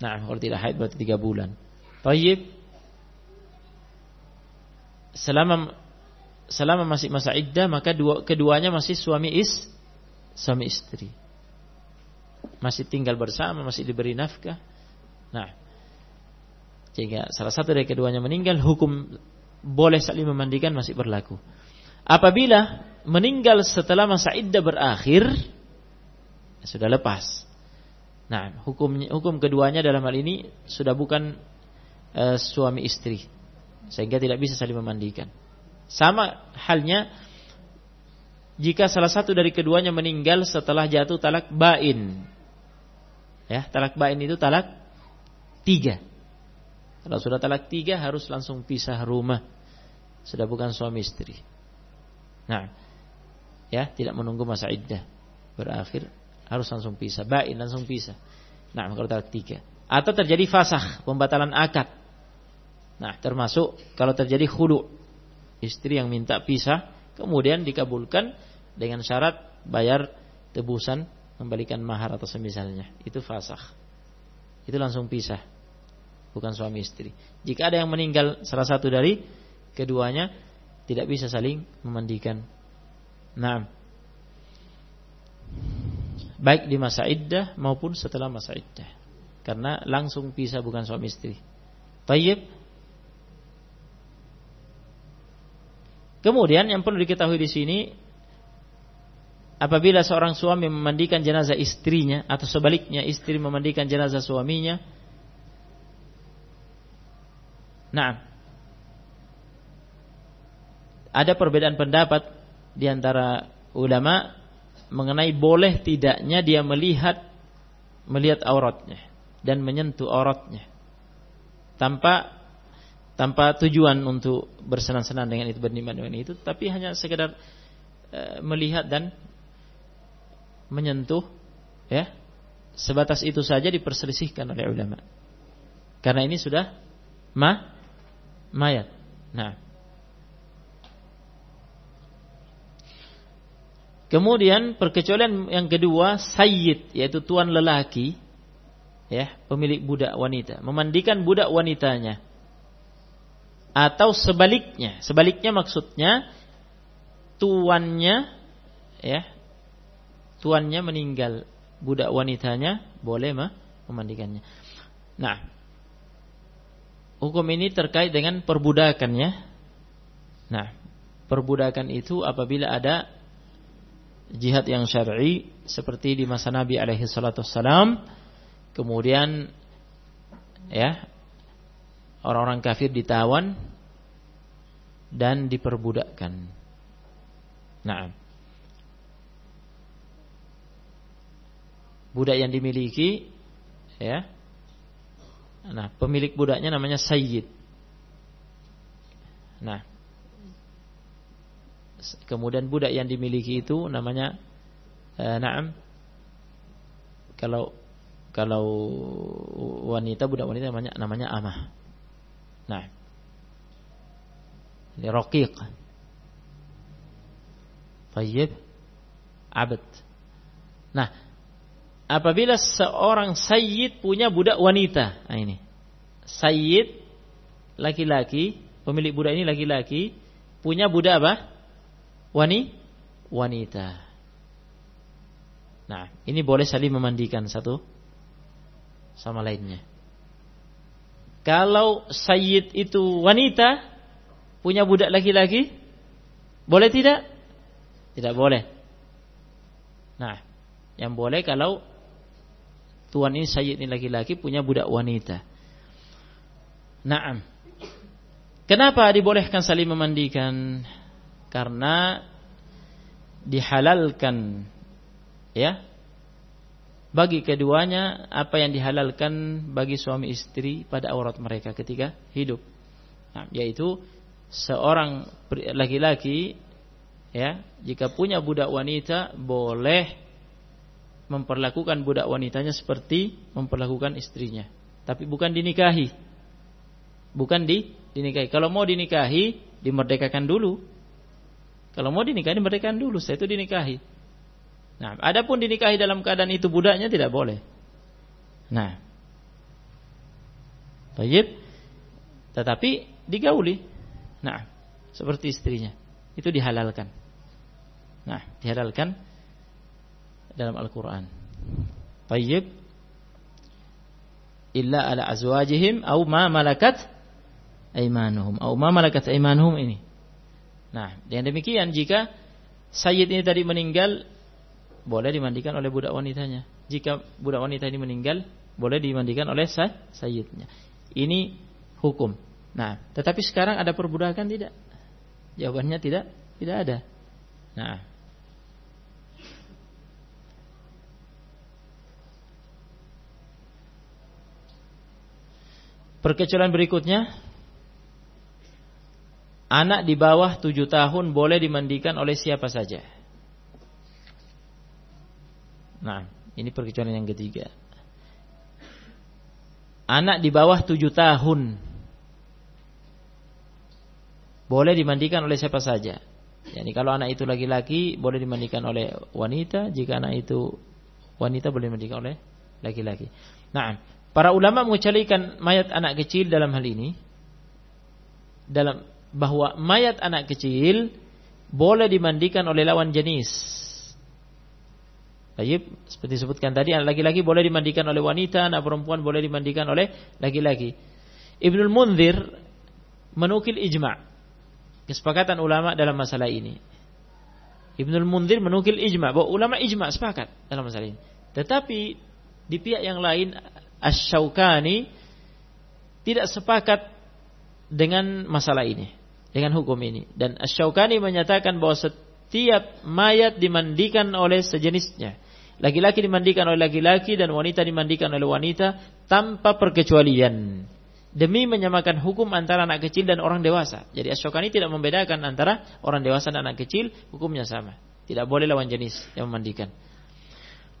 Nah, kalau tidak haid berarti tiga bulan. Tayyib. Selama selama masih masa iddah maka dua, keduanya masih suami is suami istri. Masih tinggal bersama, masih diberi nafkah. Nah, jika salah satu dari keduanya meninggal, hukum boleh saling memandikan masih berlaku. Apabila meninggal setelah masa iddah berakhir, sudah lepas. Nah, hukum hukum keduanya dalam hal ini sudah bukan uh, suami istri, sehingga tidak bisa saling memandikan. Sama halnya jika salah satu dari keduanya meninggal setelah jatuh talak bain. Ya, talak bain itu talak tiga. Kalau sudah talak tiga harus langsung pisah rumah. Sudah bukan suami istri. Nah, ya tidak menunggu masa iddah berakhir harus langsung pisah. Bain langsung pisah. Nah, kalau talak tiga. Atau terjadi fasah, pembatalan akad. Nah, termasuk kalau terjadi khulu, istri yang minta pisah kemudian dikabulkan dengan syarat bayar tebusan membalikan mahar atau semisalnya itu fasah itu langsung pisah bukan suami istri. Jika ada yang meninggal salah satu dari keduanya tidak bisa saling memandikan. Nah baik di masa iddah maupun setelah masa iddah. Karena langsung pisah bukan suami istri. Tayyib. Kemudian yang perlu diketahui di sini apabila seorang suami memandikan jenazah istrinya atau sebaliknya istri memandikan jenazah suaminya Nah ada perbedaan pendapat di antara ulama mengenai boleh tidaknya dia melihat melihat auratnya dan menyentuh auratnya tanpa tanpa tujuan untuk bersenang-senang dengan itu bernikmat dengan itu tapi hanya sekedar e, melihat dan menyentuh ya. Sebatas itu saja diperselisihkan oleh ulama. Karena ini sudah ma mayat. Nah. Kemudian perkecualian yang kedua sayyid yaitu tuan lelaki ya pemilik budak wanita. Memandikan budak wanitanya. Atau sebaliknya. Sebaliknya maksudnya tuannya ya tuannya meninggal budak wanitanya boleh mah memandikannya. Nah, hukum ini terkait dengan perbudakan ya. Nah, perbudakan itu apabila ada jihad yang syar'i seperti di masa Nabi alaihi salatu kemudian ya orang-orang kafir ditawan dan diperbudakkan. Nah, budak yang dimiliki ya. Nah, pemilik budaknya namanya sayyid. Nah, kemudian budak yang dimiliki itu namanya eh, na'am kalau kalau wanita budak wanita namanya namanya amah. Nah. Ini raqiq. Tayyib abad. Nah, apabila seorang sayyid punya budak wanita, nah ini. Sayyid laki-laki, pemilik budak ini laki-laki, punya budak apa? Wani wanita. Nah, ini boleh saling memandikan satu sama lainnya. Kalau sayyid itu wanita punya budak laki-laki, boleh tidak? Tidak boleh. Nah, yang boleh kalau tuan ini sayyid ini laki-laki punya budak wanita. Naam. Kenapa dibolehkan saling memandikan? Karena dihalalkan ya bagi keduanya apa yang dihalalkan bagi suami istri pada aurat mereka ketika hidup nah, yaitu seorang laki-laki ya jika punya budak wanita boleh memperlakukan budak wanitanya seperti memperlakukan istrinya tapi bukan dinikahi bukan di dinikahi kalau mau dinikahi dimerdekakan dulu kalau mau dinikahi dimerdekakan dulu saya itu dinikahi Nah, adapun dinikahi dalam keadaan itu budaknya tidak boleh. Nah. Baik. Tetapi digauli. Nah, seperti istrinya. Itu dihalalkan. Nah, dihalalkan dalam Al-Qur'an. Baik. Illa ala azwajihim au ma malakat aimanuhum au ma malakat aimanuhum ini. Nah, dengan demikian jika sayyid ini tadi meninggal boleh dimandikan oleh budak wanitanya. Jika budak wanita ini meninggal, boleh dimandikan oleh say sayyidnya. Ini hukum. Nah, tetapi sekarang ada perbudakan tidak? Jawabannya tidak, tidak ada. Nah, Perkecualian berikutnya Anak di bawah tujuh tahun boleh dimandikan oleh siapa saja Nah, ini perkecualian yang ketiga. Anak di bawah tujuh tahun boleh dimandikan oleh siapa saja. Yani kalau anak itu laki-laki boleh dimandikan oleh wanita, jika anak itu wanita boleh dimandikan oleh laki-laki. Nah, para ulama mengecualikan mayat anak kecil dalam hal ini dalam bahwa mayat anak kecil boleh dimandikan oleh lawan jenis Baik, seperti disebutkan tadi, anak laki-laki boleh dimandikan oleh wanita, anak perempuan boleh dimandikan oleh laki-laki. Ibnul Munzir menukil ijma' kesepakatan ulama dalam masalah ini. Ibnul Munzir menukil ijma' bahwa ulama ijma' sepakat dalam masalah ini. Tetapi di pihak yang lain Asy-Syaukani tidak sepakat dengan masalah ini, dengan hukum ini. Dan Asy-Syaukani menyatakan bahwa setiap mayat dimandikan oleh sejenisnya. Laki-laki dimandikan oleh laki-laki dan wanita dimandikan oleh wanita tanpa perkecualian. Demi menyamakan hukum antara anak kecil dan orang dewasa. Jadi Asyokani tidak membedakan antara orang dewasa dan anak kecil, hukumnya sama. Tidak boleh lawan jenis yang memandikan.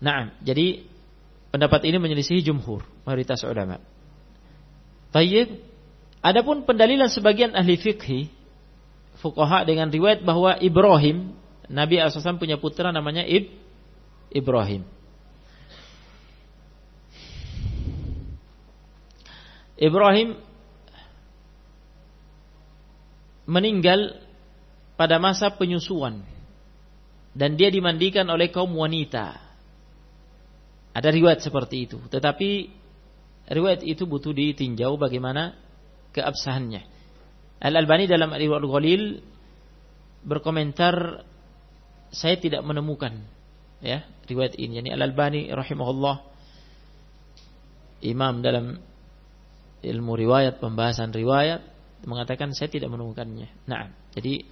Nah, jadi pendapat ini menyelisihi jumhur, mayoritas ulama. Tayyib, adapun pendalilan sebagian ahli fikih, fuqaha dengan riwayat bahwa Ibrahim, Nabi SAW punya putra namanya Ib, Ibrahim. Ibrahim meninggal pada masa penyusuan dan dia dimandikan oleh kaum wanita. Ada riwayat seperti itu, tetapi riwayat itu butuh ditinjau bagaimana keabsahannya. Al-Albani dalam Riwayat Ghalil berkomentar saya tidak menemukan ya riwayat ini yani Al-Albani rahimahullah imam dalam ilmu riwayat pembahasan riwayat mengatakan saya tidak menemukannya. Nah, jadi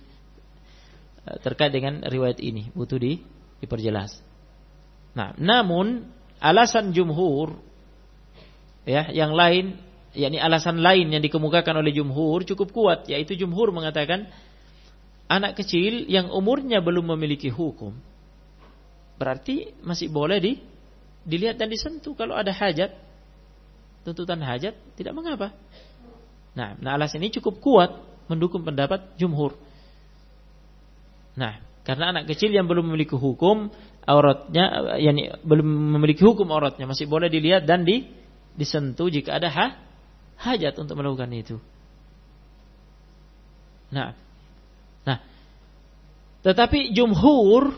eh, terkait dengan riwayat ini butuh di diperjelas. Nah, namun alasan jumhur ya yang lain yakni alasan lain yang dikemukakan oleh jumhur cukup kuat yaitu jumhur mengatakan anak kecil yang umurnya belum memiliki hukum berarti masih boleh di dilihat dan disentuh kalau ada hajat. Tuntutan hajat tidak mengapa. Nah nah alasan ini cukup kuat mendukung pendapat jumhur. Nah karena anak kecil yang belum memiliki hukum auratnya yakni belum memiliki hukum auratnya masih boleh dilihat dan di disentuh jika ada ha, hajat untuk melakukan itu. Nah, nah, tetapi jumhur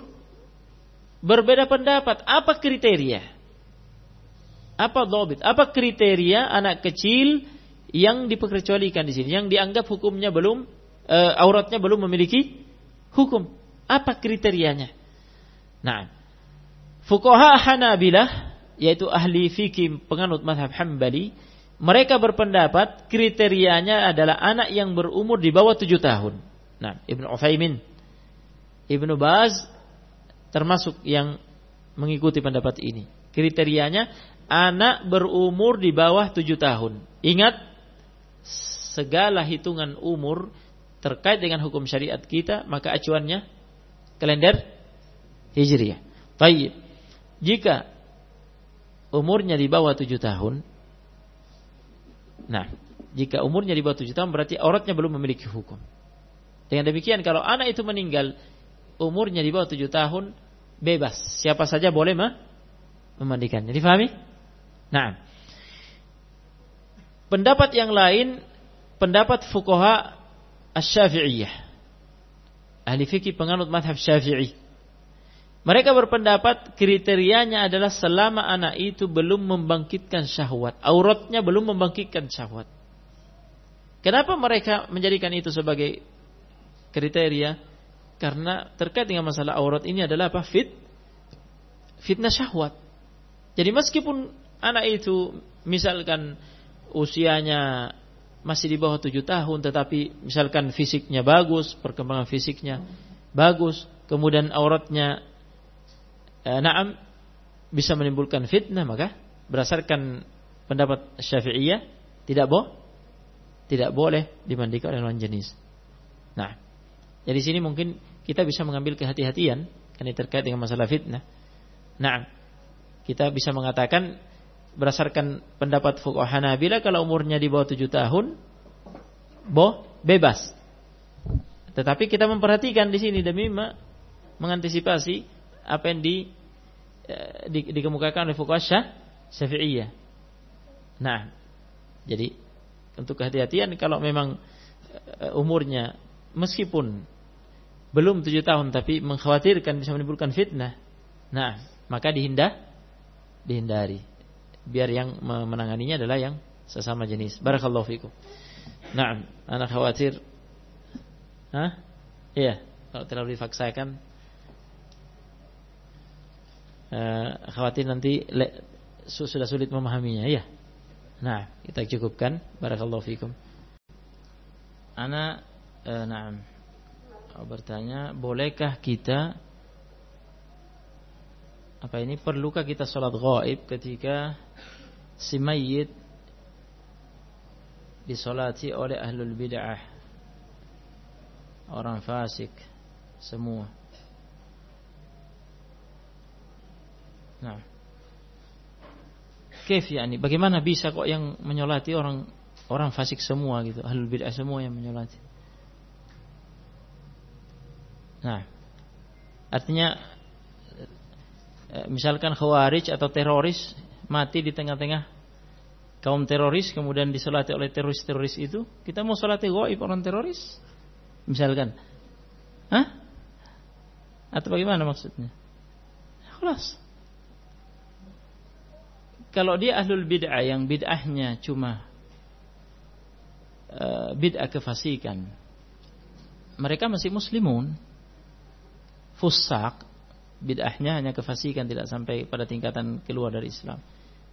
berbeda pendapat. Apa kriteria? Apa dobit? Apa kriteria anak kecil yang diperkecualikan di sini, yang dianggap hukumnya belum, e, auratnya belum memiliki hukum? Apa kriterianya? Nah, fukoha Hanabilah yaitu ahli fikih penganut mazhab Hambali, mereka berpendapat kriterianya adalah anak yang berumur di bawah tujuh tahun. Nah, Ibnu Utsaimin, Ibnu Baz termasuk yang mengikuti pendapat ini. Kriterianya anak berumur di bawah tujuh tahun. Ingat, segala hitungan umur terkait dengan hukum syariat kita, maka acuannya kalender Hijriah. Baik. Jika umurnya di bawah tujuh tahun, nah, jika umurnya di bawah tujuh tahun berarti auratnya belum memiliki hukum. Dengan demikian kalau anak itu meninggal umurnya di bawah tujuh tahun, bebas. Siapa saja boleh mah memandikannya. Difahami? Nah, pendapat yang lain, pendapat fukoha asy-syafi'iyah. Ahli fikih penganut madhab syafi'i. Mereka berpendapat kriterianya adalah selama anak itu belum membangkitkan syahwat. Auratnya belum membangkitkan syahwat. Kenapa mereka menjadikan itu sebagai kriteria? Karena terkait dengan masalah aurat ini adalah apa? Fit, fitnah syahwat. Jadi meskipun anak itu misalkan usianya masih di bawah tujuh tahun, tetapi misalkan fisiknya bagus, perkembangan fisiknya bagus, kemudian auratnya eh, naam bisa menimbulkan fitnah maka berdasarkan pendapat Syafi'iyah tidak boh tidak boleh dimandikan oleh lawan jenis. Nah, jadi sini mungkin kita bisa mengambil kehati-hatian karena terkait dengan masalah fitnah. Nah, kita bisa mengatakan berdasarkan pendapat fuqaha Hanabila kalau umurnya di bawah 7 tahun boh bebas. Tetapi kita memperhatikan di sini demi mengantisipasi apa yang di, eh, di dikemukakan oleh fuqaha Syafi'iyah. Nah, jadi untuk kehati-hatian kalau memang uh, umurnya meskipun belum tujuh tahun tapi mengkhawatirkan bisa menimbulkan fitnah. Nah, maka dihindah dihindari. Biar yang menanganinya adalah yang sesama jenis. Barakallahu fikum. Nah, anak khawatir. Hah? Iya, kalau terlalu difaksakan uh, khawatir nanti le, sudah sulit memahaminya ya. Nah, kita cukupkan. Barakallahu fikum. Ana uh, na'am. bertanya, bolehkah kita apa ini perlukah kita sholat gaib ketika si mayit disolati oleh ahlul bid'ah orang fasik semua Nah. Kef ini Bagaimana bisa kok yang menyolati orang orang fasik semua gitu, ahlul bid'ah semua yang menyolati. Nah, artinya eh, misalkan khawarij atau teroris mati di tengah-tengah kaum teroris kemudian disolati oleh teroris-teroris itu, kita mau solati gaib orang teroris? Misalkan. Hah? Atau bagaimana maksudnya? Kelas. Kalau dia ahlul bid'ah yang bid'ahnya cuma uh, bid'ah kefasikan, mereka masih muslimun. Fusak, bid'ahnya hanya kefasikan tidak sampai pada tingkatan keluar dari Islam.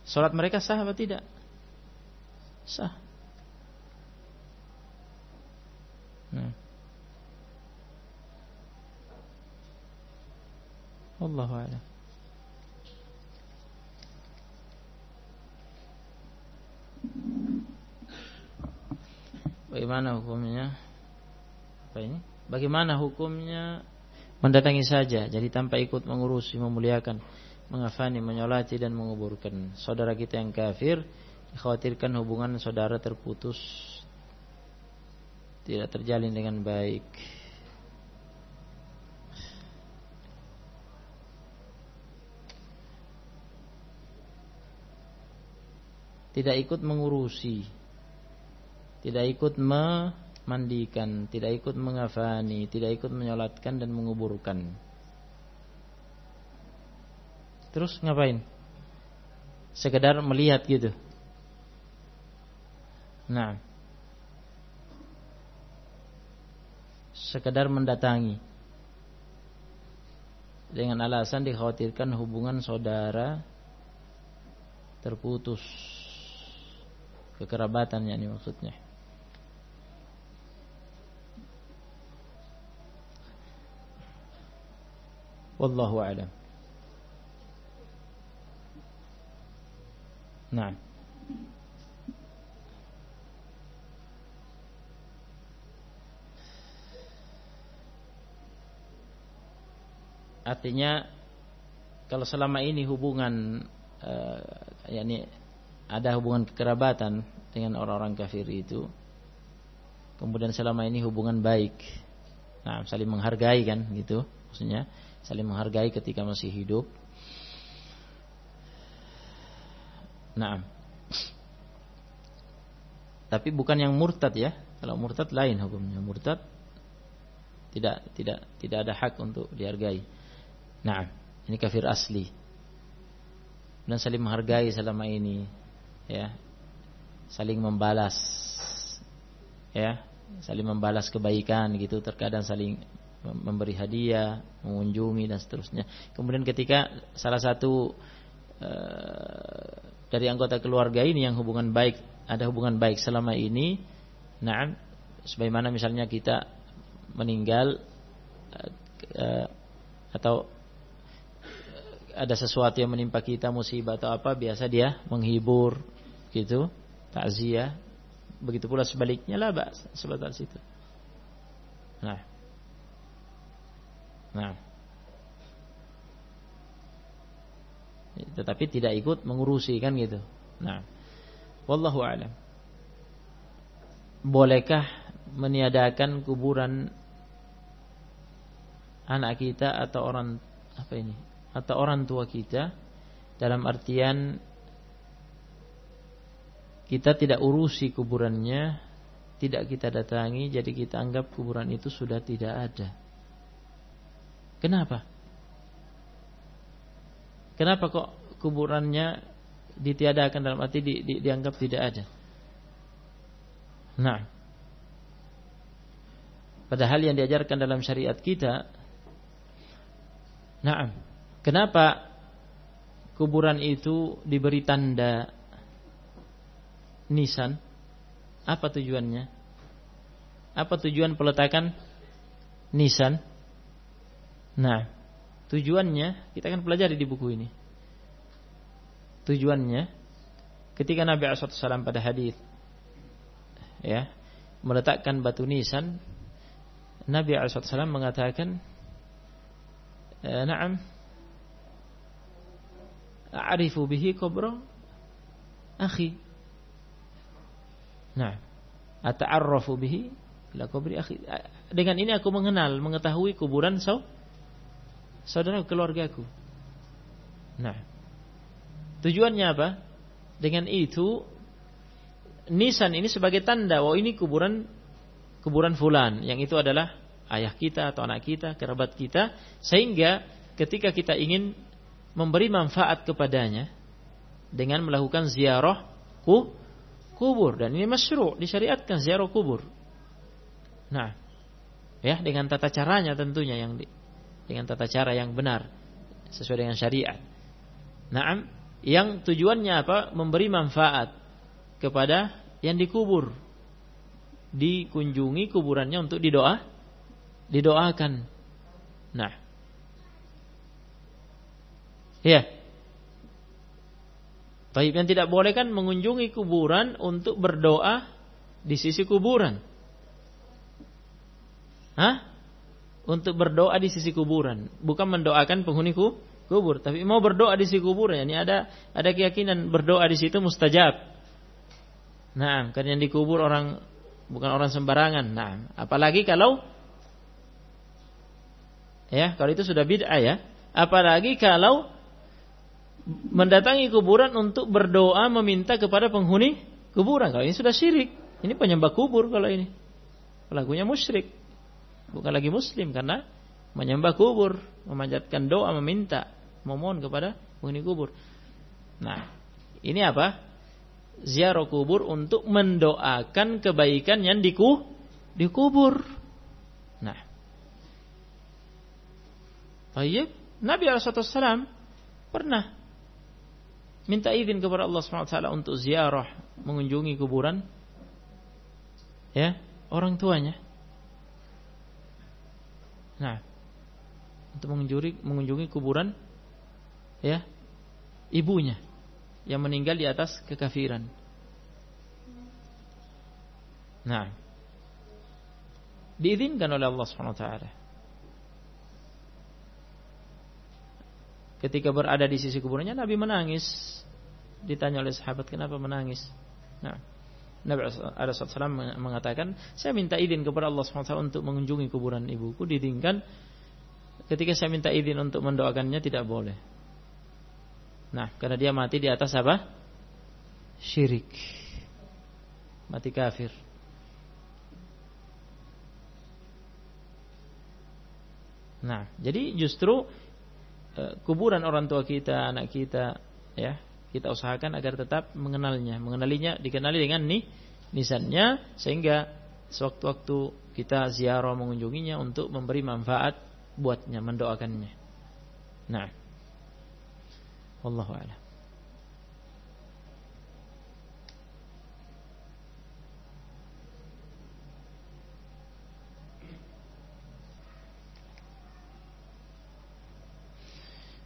Salat mereka sah atau tidak? Sah. Nah. A'lam. Bagaimana hukumnya? Apa ini? Bagaimana hukumnya mendatangi saja, jadi tanpa ikut mengurusi, memuliakan, mengafani, menyolati dan menguburkan saudara kita yang kafir, dikhawatirkan hubungan saudara terputus, tidak terjalin dengan baik. Tidak ikut mengurusi. Tidak ikut memandikan. Tidak ikut mengafani. Tidak ikut menyolatkan dan menguburkan. Terus ngapain? Sekedar melihat gitu. Nah. Sekedar mendatangi. Dengan alasan dikhawatirkan hubungan saudara Terputus kekerabatan yakni maksudnya. Wallahu a'lam. Nah. Artinya kalau selama ini hubungan uh, yakni ada hubungan kekerabatan dengan orang-orang kafir itu kemudian selama ini hubungan baik. Nah saling menghargai kan gitu maksudnya. Saling menghargai ketika masih hidup. Nah tapi bukan yang murtad ya. Kalau murtad lain hukumnya. Murtad tidak tidak tidak ada hak untuk dihargai. Nah ini kafir asli. Dan saling menghargai selama ini ya saling membalas ya saling membalas kebaikan gitu terkadang saling memberi hadiah mengunjungi dan seterusnya. Kemudian ketika salah satu uh, dari anggota keluarga ini yang hubungan baik ada hubungan baik selama ini nah sebagaimana misalnya kita meninggal uh, atau ada sesuatu yang menimpa kita musibah atau apa biasa dia menghibur gitu. Takziah. Begitu pula sebaliknya lah bas sebatas itu nah. Nah. Tetapi tidak ikut mengurusi kan gitu. Nah. Wallahu alam. Bolehkah meniadakan kuburan anak kita atau orang apa ini? Atau orang tua kita dalam artian kita tidak urusi kuburannya, tidak kita datangi, jadi kita anggap kuburan itu sudah tidak ada. Kenapa? Kenapa kok kuburannya ditiadakan dalam arti di, di, dianggap tidak ada? Nah, padahal yang diajarkan dalam syariat kita, nah, kenapa kuburan itu diberi tanda nisan? Apa tujuannya? Apa tujuan peletakan nisan? Nah, tujuannya kita akan pelajari di buku ini. Tujuannya ketika Nabi SAW pada hadis ya meletakkan batu nisan, Nabi SAW mengatakan, eh, "Na'am, a'rifu bihi kubra akhi." Nah, ata'arrafu bihi la kubri akhi. Dengan ini aku mengenal, mengetahui kuburan saudara keluargaku. Nah, tujuannya apa? Dengan itu nisan ini sebagai tanda bahwa ini kuburan kuburan fulan yang itu adalah ayah kita atau anak kita, kerabat kita sehingga ketika kita ingin memberi manfaat kepadanya dengan melakukan ziarah kubur dan ini masyru' disyariatkan ziarah kubur. Nah, ya dengan tata caranya tentunya yang di, dengan tata cara yang benar sesuai dengan syariat. Nah, yang tujuannya apa? Memberi manfaat kepada yang dikubur. Dikunjungi kuburannya untuk didoa, didoakan. Nah, ya, Taib yang tidak boleh kan mengunjungi kuburan untuk berdoa di sisi kuburan. Hah? Untuk berdoa di sisi kuburan, bukan mendoakan penghuni kubur, tapi mau berdoa di sisi kuburan. Ini ada ada keyakinan berdoa di situ mustajab. Nah, karena yang dikubur orang bukan orang sembarangan. Nah, apalagi kalau ya, kalau itu sudah bid'ah ya. Apalagi kalau mendatangi kuburan untuk berdoa meminta kepada penghuni kuburan. Kalau ini sudah syirik. Ini penyembah kubur kalau ini. Pelakunya musyrik. Bukan lagi muslim karena menyembah kubur, memanjatkan doa, meminta, memohon kepada penghuni kubur. Nah, ini apa? Ziarah kubur untuk mendoakan kebaikan yang diku dikubur. Nah, Baik, Nabi Alaihissalam pernah minta izin kepada Allah SWT untuk ziarah mengunjungi kuburan ya orang tuanya. Nah, untuk mengunjungi mengunjungi kuburan ya ibunya yang meninggal di atas kekafiran. Nah, diizinkan oleh Allah Subhanahu wa taala. Ketika berada di sisi kuburannya Nabi menangis. Ditanya oleh sahabat kenapa menangis. Nah, Nabi SAW mengatakan, saya minta izin kepada Allah SWT untuk mengunjungi kuburan ibuku. Diizinkan ketika saya minta izin untuk mendoakannya tidak boleh. Nah, karena dia mati di atas apa? Syirik. Mati kafir. Nah, jadi justru kuburan orang tua kita, anak kita, ya kita usahakan agar tetap mengenalnya, mengenalinya, dikenali dengan nih nisannya sehingga sewaktu-waktu kita ziarah mengunjunginya untuk memberi manfaat buatnya, mendoakannya. Nah, wallahu a'lam.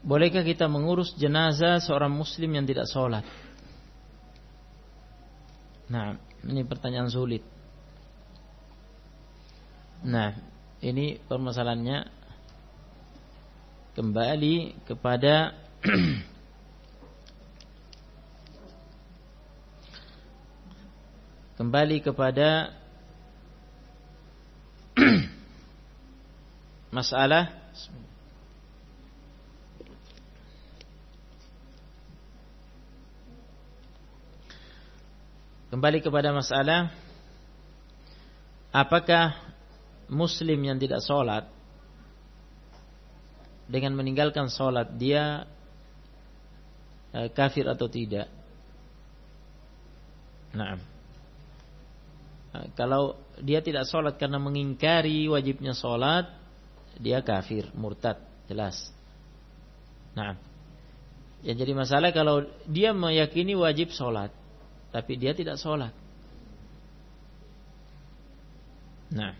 Bolehkah kita mengurus jenazah seorang muslim yang tidak sholat? Nah, ini pertanyaan sulit. Nah, ini permasalahannya kembali kepada kembali kepada masalah Kembali kepada masalah Apakah Muslim yang tidak sholat Dengan meninggalkan sholat Dia eh, Kafir atau tidak? Nah Kalau dia tidak sholat karena mengingkari wajibnya sholat Dia kafir, murtad Jelas. Nah Yang jadi masalah kalau dia meyakini wajib sholat tapi dia tidak sholat. Nah,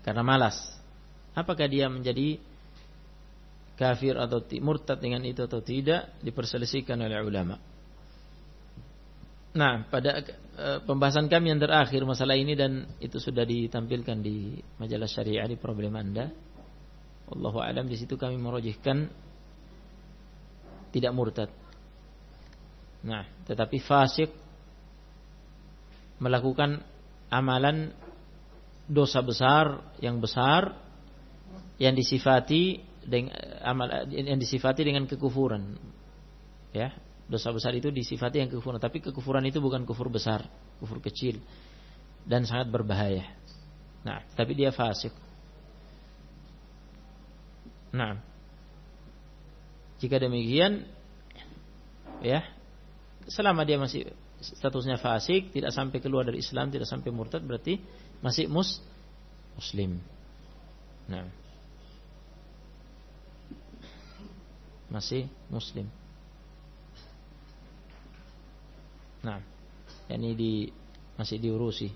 karena malas. Apakah dia menjadi kafir atau murtad dengan itu atau tidak diperselisihkan oleh ulama. Nah, pada e, pembahasan kami yang terakhir masalah ini dan itu sudah ditampilkan di majalah syariah di problem Anda. Allahu alam di situ kami merojihkan tidak murtad. Nah, tetapi fasik melakukan amalan dosa besar yang besar yang disifati dengan amal yang disifati dengan kekufuran. Ya, dosa besar itu disifati yang kekufuran, tapi kekufuran itu bukan kufur besar, kufur kecil dan sangat berbahaya. Nah, tapi dia fasik. Nah, jika demikian, ya, selama dia masih statusnya fasik, tidak sampai keluar dari Islam, tidak sampai murtad berarti masih mus muslim. Nah. Masih muslim. Nah, ini di masih diurusi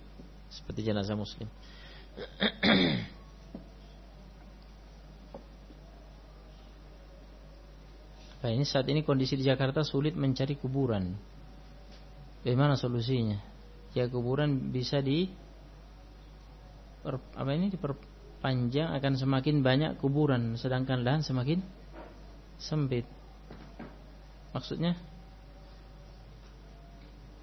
seperti jenazah muslim. Nah, ini saat ini kondisi di Jakarta sulit mencari kuburan. Bagaimana solusinya? ya kuburan bisa di per, apa ini diperpanjang akan semakin banyak kuburan sedangkan lahan semakin sempit. Maksudnya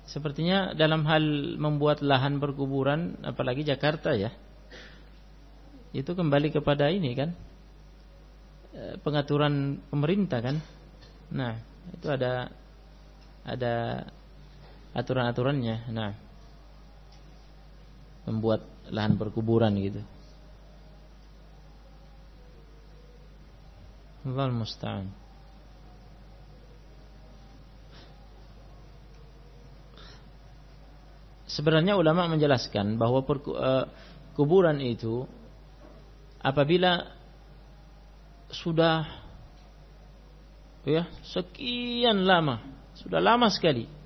sepertinya dalam hal membuat lahan perkuburan apalagi Jakarta ya. Itu kembali kepada ini kan e, pengaturan pemerintah kan. Nah, itu ada ada aturan-aturannya. Nah, membuat lahan perkuburan gitu. Allah musta'an. Sebenarnya ulama menjelaskan bahwa perku, uh, kuburan itu apabila sudah ya sekian lama, sudah lama sekali.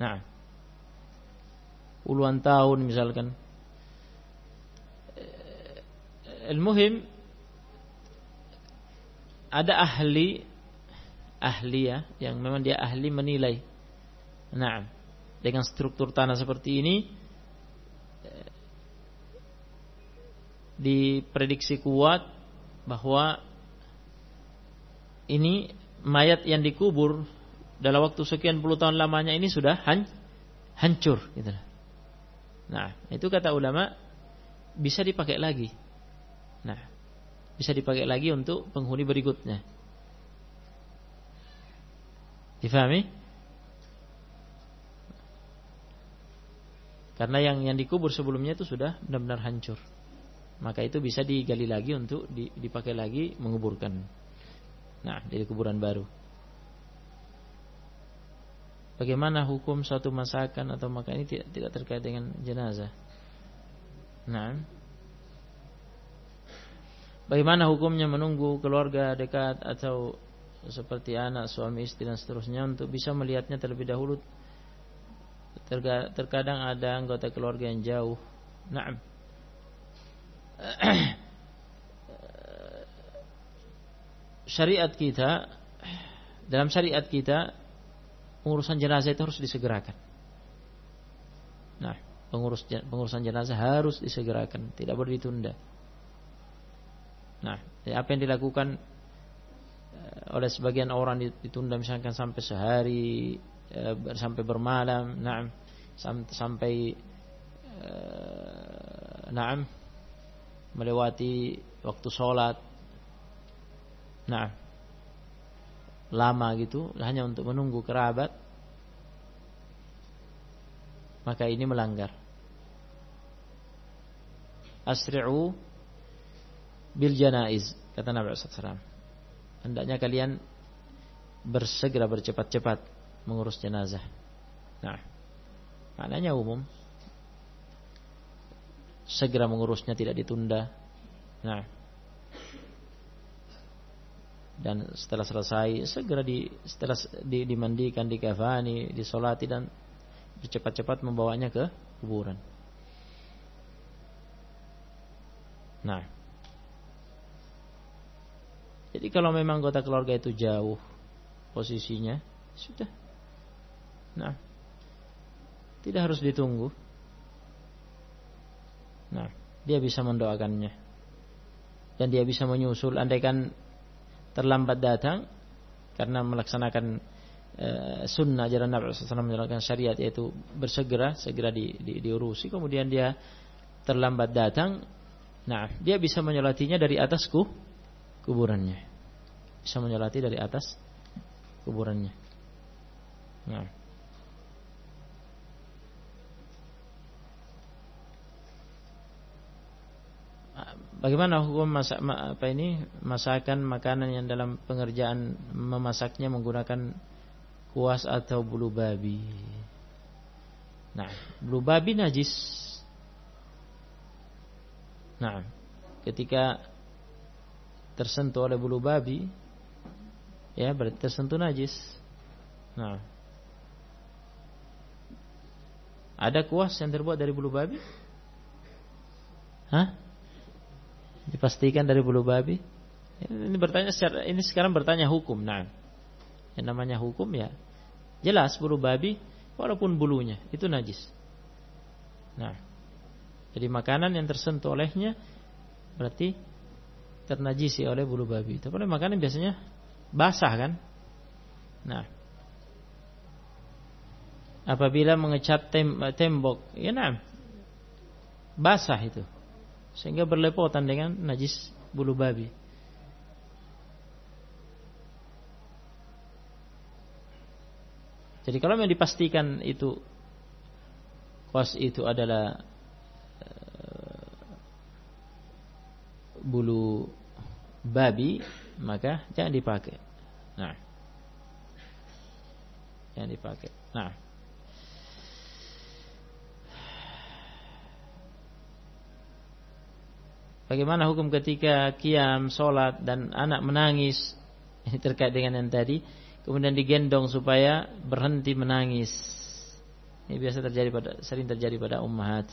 Nah, puluhan tahun misalkan. Al-muhim ada ahli ahli ya yang memang dia ahli menilai. Nah, dengan struktur tanah seperti ini diprediksi kuat bahwa ini mayat yang dikubur dalam waktu sekian puluh tahun lamanya ini sudah hancur gitu. Nah, itu kata ulama bisa dipakai lagi. Nah, bisa dipakai lagi untuk penghuni berikutnya. Difahami? Karena yang yang dikubur sebelumnya itu sudah benar-benar hancur. Maka itu bisa digali lagi untuk dipakai lagi menguburkan. Nah, dari kuburan baru. Bagaimana hukum suatu masakan atau makan ini tidak, tidak terkait dengan jenazah? Nah, bagaimana hukumnya menunggu keluarga dekat atau seperti anak, suami, istri dan seterusnya untuk bisa melihatnya terlebih dahulu? Terkadang ada anggota keluarga yang jauh. Nah, syariat kita dalam syariat kita pengurusan jenazah itu harus disegerakan. Nah, pengurus pengurusan jenazah harus disegerakan, tidak boleh ditunda. Nah, ya apa yang dilakukan eh, oleh sebagian orang ditunda misalkan sampai sehari, eh, sampai bermalam, nah, sampai nah, melewati waktu sholat, nah, lama gitu hanya untuk menunggu kerabat maka ini melanggar. Asri'u bil janaiz kata Nabi SAW hendaknya kalian bersegera bercepat-cepat mengurus jenazah. Nah maknanya umum. Segera mengurusnya tidak ditunda. Nah dan setelah selesai segera di setelah di, dimandikan, dikafani, disolati dan bercepat-cepat membawanya ke kuburan. Nah, jadi kalau memang anggota keluarga itu jauh posisinya, sudah. Nah, tidak harus ditunggu. Nah, dia bisa mendoakannya. Dan dia bisa menyusul andaikan terlambat datang karena melaksanakan e, sunnah ajaran Nabi SAW menjalankan syariat yaitu bersegera segera di, di, diurusi. Kemudian dia terlambat datang. Nah dia bisa menyolatinya dari atas ku, kuburannya. Bisa menyolati dari atas kuburannya. Nah Bagaimana hukum masak apa ini masakan makanan yang dalam pengerjaan memasaknya menggunakan kuas atau bulu babi? Nah, bulu babi najis. Nah, ketika tersentuh oleh bulu babi, ya berarti tersentuh najis. Nah, ada kuas yang terbuat dari bulu babi? Hah? Dipastikan dari bulu babi? Ini bertanya secara, ini sekarang bertanya hukum. Nah, yang namanya hukum ya jelas bulu babi walaupun bulunya itu najis. Nah, jadi makanan yang tersentuh olehnya berarti ternajisi oleh bulu babi. Tapi makanan biasanya basah kan? Nah, apabila mengecat tem tembok, ya nah, basah itu, sehingga berlepotan dengan najis bulu babi. Jadi kalau yang dipastikan itu kos itu adalah uh, bulu babi, maka jangan dipakai. Nah, jangan dipakai. Nah. Bagaimana hukum ketika kiam, sholat dan anak menangis? Ini terkait dengan yang tadi kemudian digendong supaya berhenti menangis. Ini biasa terjadi pada sering terjadi pada ummahat.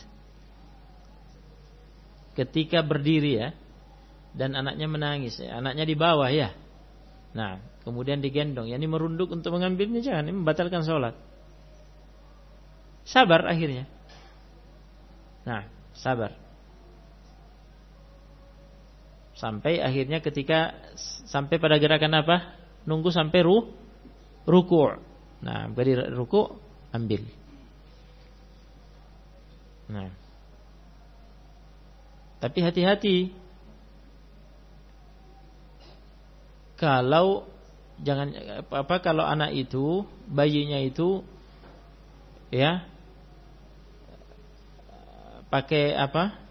Ketika berdiri ya dan anaknya menangis, ya, anaknya di bawah ya. Nah, kemudian digendong, ya ini merunduk untuk mengambilnya jangan, ini membatalkan sholat. Sabar akhirnya. Nah, sabar. Sampai akhirnya ketika sampai pada gerakan apa? nunggu sampai ru ruku'. Nah, beri ruku' ambil. Nah. Tapi hati-hati. Kalau jangan apa kalau anak itu, bayinya itu ya pakai apa?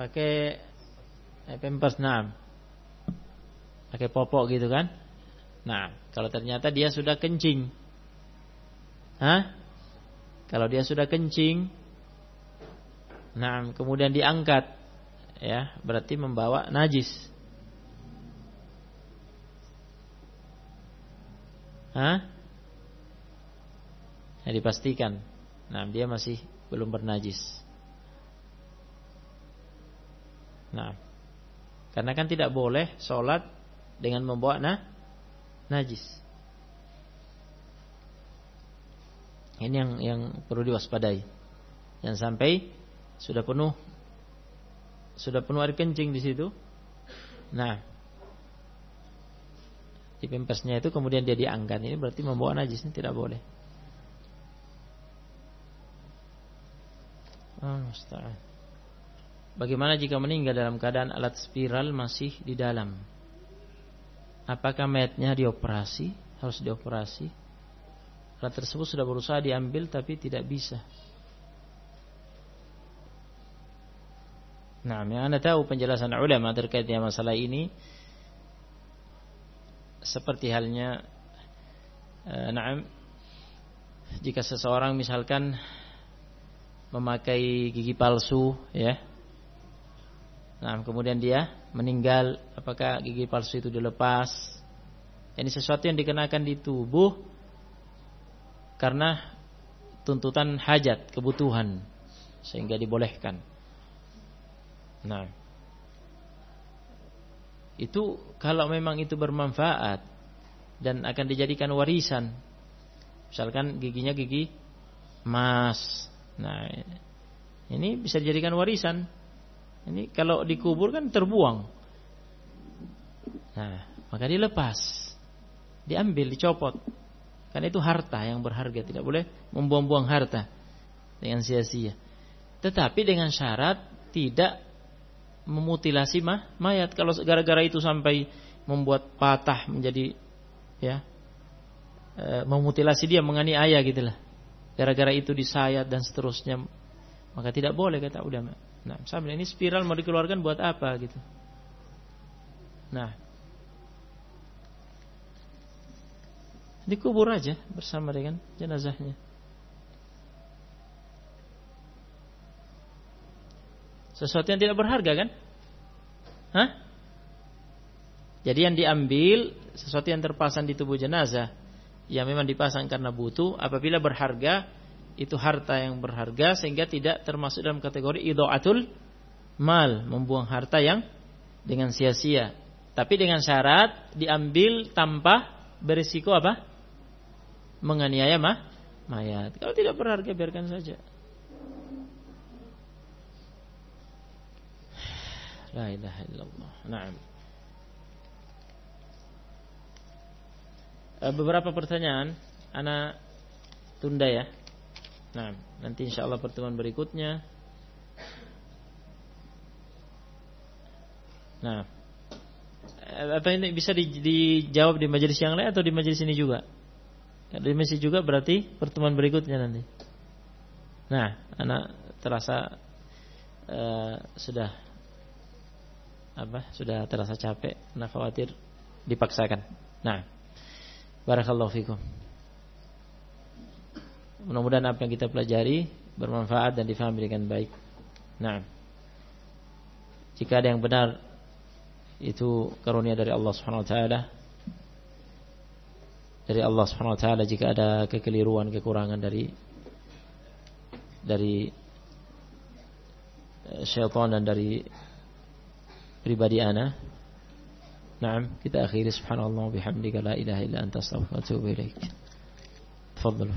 Pakai eh, pampers nah pakai popok gitu kan nah kalau ternyata dia sudah kencing Hah? kalau dia sudah kencing nah kemudian diangkat ya berarti membawa najis Hah? Ya dipastikan. Nah, dia masih belum bernajis. Nah, karena kan tidak boleh sholat dengan membawa nah, najis. Ini yang yang perlu diwaspadai. Yang sampai sudah penuh sudah penuh air kencing di situ. Nah, di pempesnya itu kemudian dia diangkat ini berarti membawa najis ini tidak boleh. Oh, Bagaimana jika meninggal dalam keadaan alat spiral masih di dalam? Apakah mayatnya dioperasi? Harus dioperasi? Alat tersebut sudah berusaha diambil tapi tidak bisa. Nah, yang anda tahu penjelasan ulama terkait dengan masalah ini seperti halnya, eh, nah, jika seseorang misalkan memakai gigi palsu, ya, Nah, kemudian dia meninggal, apakah gigi palsu itu dilepas? Ini sesuatu yang dikenakan di tubuh karena tuntutan hajat, kebutuhan sehingga dibolehkan. Nah, itu kalau memang itu bermanfaat dan akan dijadikan warisan. Misalkan giginya gigi emas. Nah, ini bisa dijadikan warisan ini kalau dikubur kan terbuang. Nah, maka dilepas. Diambil, dicopot. Karena itu harta yang berharga, tidak boleh membuang-buang harta dengan sia-sia. Tetapi dengan syarat tidak memutilasi mah, mayat. Kalau gara-gara itu sampai membuat patah menjadi ya e, memutilasi dia menganiaya gitulah. Gara-gara itu disayat dan seterusnya maka tidak boleh kata ulama. Nah, sambil ini spiral mau dikeluarkan buat apa gitu. Nah, dikubur aja bersama dengan jenazahnya. Sesuatu yang tidak berharga kan? Hah? Jadi yang diambil sesuatu yang terpasang di tubuh jenazah yang memang dipasang karena butuh apabila berharga itu harta yang berharga sehingga tidak termasuk dalam kategori idoatul mal, membuang harta yang dengan sia-sia. Tapi dengan syarat diambil tanpa berisiko apa? Menganiaya mah mayat. Kalau tidak berharga biarkan saja. La ilaha illallah. Naam. Eh, beberapa pertanyaan Ana tunda ya. Nah, nanti insya Allah pertemuan berikutnya. Nah, eh, atau ini bisa di, dijawab di majelis yang lain atau di majelis ini juga? Di majelis juga berarti pertemuan berikutnya nanti. Nah, anak terasa uh, sudah apa? Sudah terasa capek, anak khawatir dipaksakan. Nah, barakallahu fikum. Mudah-mudahan apa yang kita pelajari bermanfaat dan difahami dengan baik. Nah, jika ada yang benar itu karunia dari Allah Subhanahu wa taala. Dari Allah Subhanahu wa taala jika ada kekeliruan, kekurangan dari dari eh, syaitan dan dari pribadi ana. Naam, kita akhiri subhanallah bihamdika la ilaha illa anta astaghfiruka wa atubu ilaik. Tafadhalu.